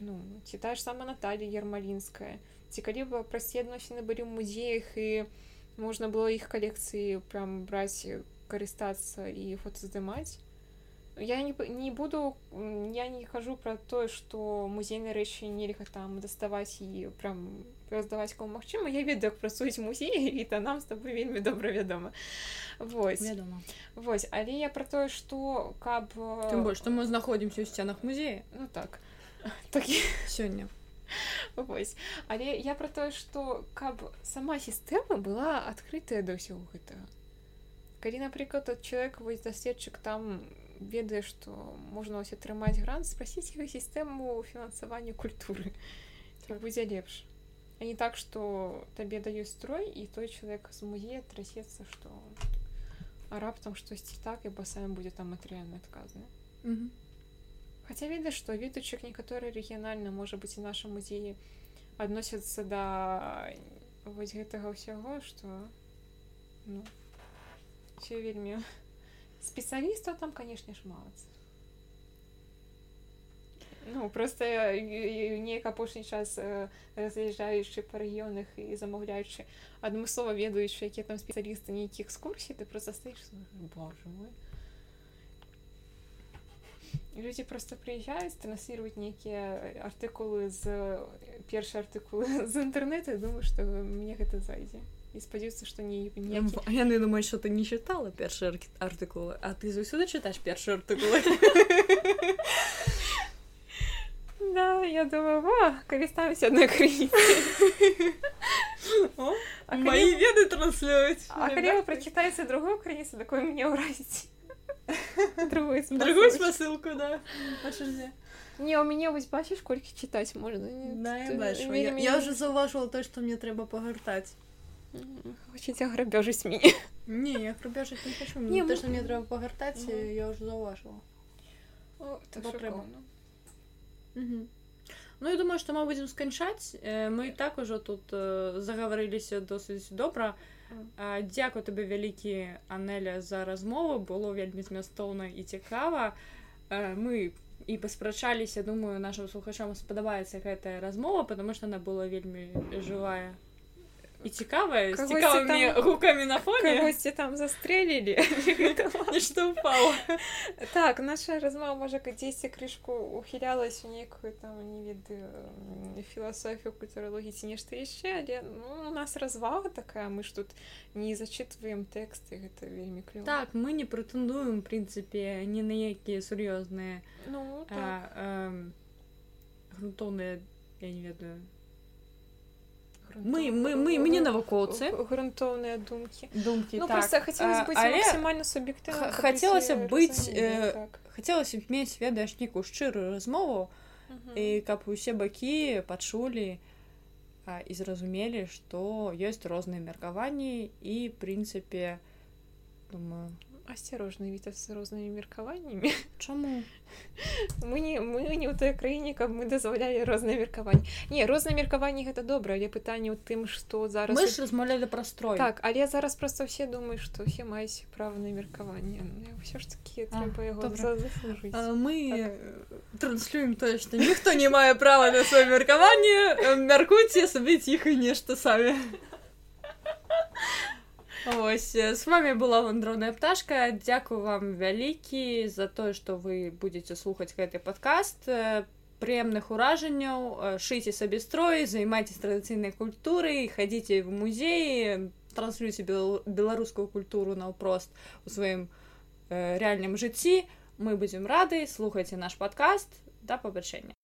ну ці та ж сама Наталья ермалінская ці калі бы прасце адносіны былі ў музеях і можна было іх калекцыі прям браць карыстацца і фото здымаць я не, не буду я не хожу про тое что музейныя рэчы нельга там даставаць і прям раздаваць кому магчыма я ведаю як працуюць музеі і то нам с тобой вельмі добра вядома вось вядома вось але я про тое что каб тым больш што мы знаходзімся ў сценах музея. Ну так. Так сёння Вось. Але я пра тое, што каб сама сістэма была адкрытая да ўсяго гэтага. Калі, напрыклад, ад чалавек вось даследчык там ведае, што можна ось атрымаць грант, спрасіць іх сістэму фінансавання культуры. Так будзе лепш. А не так, што табе даюць строй і той чалавек з музея трасецца, што а раптам штосьці так і басамі будзе там матэрыяльна адказны. Mm -hmm. Хаця ведаеш, што відучык некаторы рэгіянальна можа быць і наша музеі адносяцца да вось гэтага ўсяго, што ну, все вельмі спецыялістаў там, канешне, шмат. Ну, просто неяк апошні час раз'язджаючы па рэгіёнах і замаўляючы адмыслова ведаючы, якія там спецыялісты нейкіх экскурсій, ты просто стаіш боже мой люди просто приезжают, транслируют некие артикулы з першие артикулы з интернета, думаю, что мне это зайдзе. И спадзяюцца, што не ніякі... яны думаюць, што ты не чытала першыя артыкулы, а ты заўсёды чытаеш першыя артыкулы. Да, я думаю, во, карыстаюся адной крыніцы. Мои веды транслююць. А калі вы прачытаеце другую крыніцу, такое мяне ўразіць. Другую другую спасылку да не у мяне вось бачыш колькі чытаць можна да, я, бачу. я, я уже заўважыла то што мне трэба пагартаць хочаце грабёжыць мне не я грабёжыць не хочу не то мне трэба пагартаць я уже заўважыла трэба Ну я думаю што мы будзем сканчаць мы і так ужо тут загаварыліся досыць добра Дзякую табе вялікі Анеля за размову было вельмі змястоўна і цікава. Мы і паспрачаліся думаю нашим слухачам спадабаецца гэтая размова потому что она была вельмі жывая і цікавая цікавымі гукамі на фоне. госці там застрелілі что упало. Так наша размова можа дзесьці крышку ухілялась у некую там не ведаю філасофію культурологіі ці нешта яшчэ але ну, у нас развага такая мы ж тут не зачытваем тэксты гэта вельмі клё так мы не прэтэндуем прынцыпе не на якія сур'ёзныя ну так. грунтоўныя я не ведаю мы мы мы мне навукоўцы грунтоўныя думкі думкі ну, так. максімальна суб'ектыўна хацелася быць э, так. хацелася б мець ведаеш нейкую шчырую размову і каб усе бакі пачулі і зразумелі што ёсць розныя меркаванні і прынцыпе думаю асцярожны вітас з рознымі меркаваннямі чаму мы не мы не ў той краіне каб мы дазвалялі розныя меркаванні не розныя меркаванні гэта добра але пытанне ў тым што зараз мы ж размаўлялі пра строй. Так але зараз проста ўсе думаюць што ўсе маюць права на меркаванне ўсё ж такі мы так. транслюем тое што ніхто не мае права на сваё меркаванне мяркуйце сабе ціха нешта самі Ось с вами была вандроўная пташка дзякую вам вялікі за тое што вы будете слухаць гэты падкаст прыемных уражанняў шыце сабе строй займайце традыцыйнай культурай хадзіце в музеі транслюйце беларускую культуру наўпрост у сваім э, рэальным жыцці мы будзем рады слухайце наш падкаст да пабачэння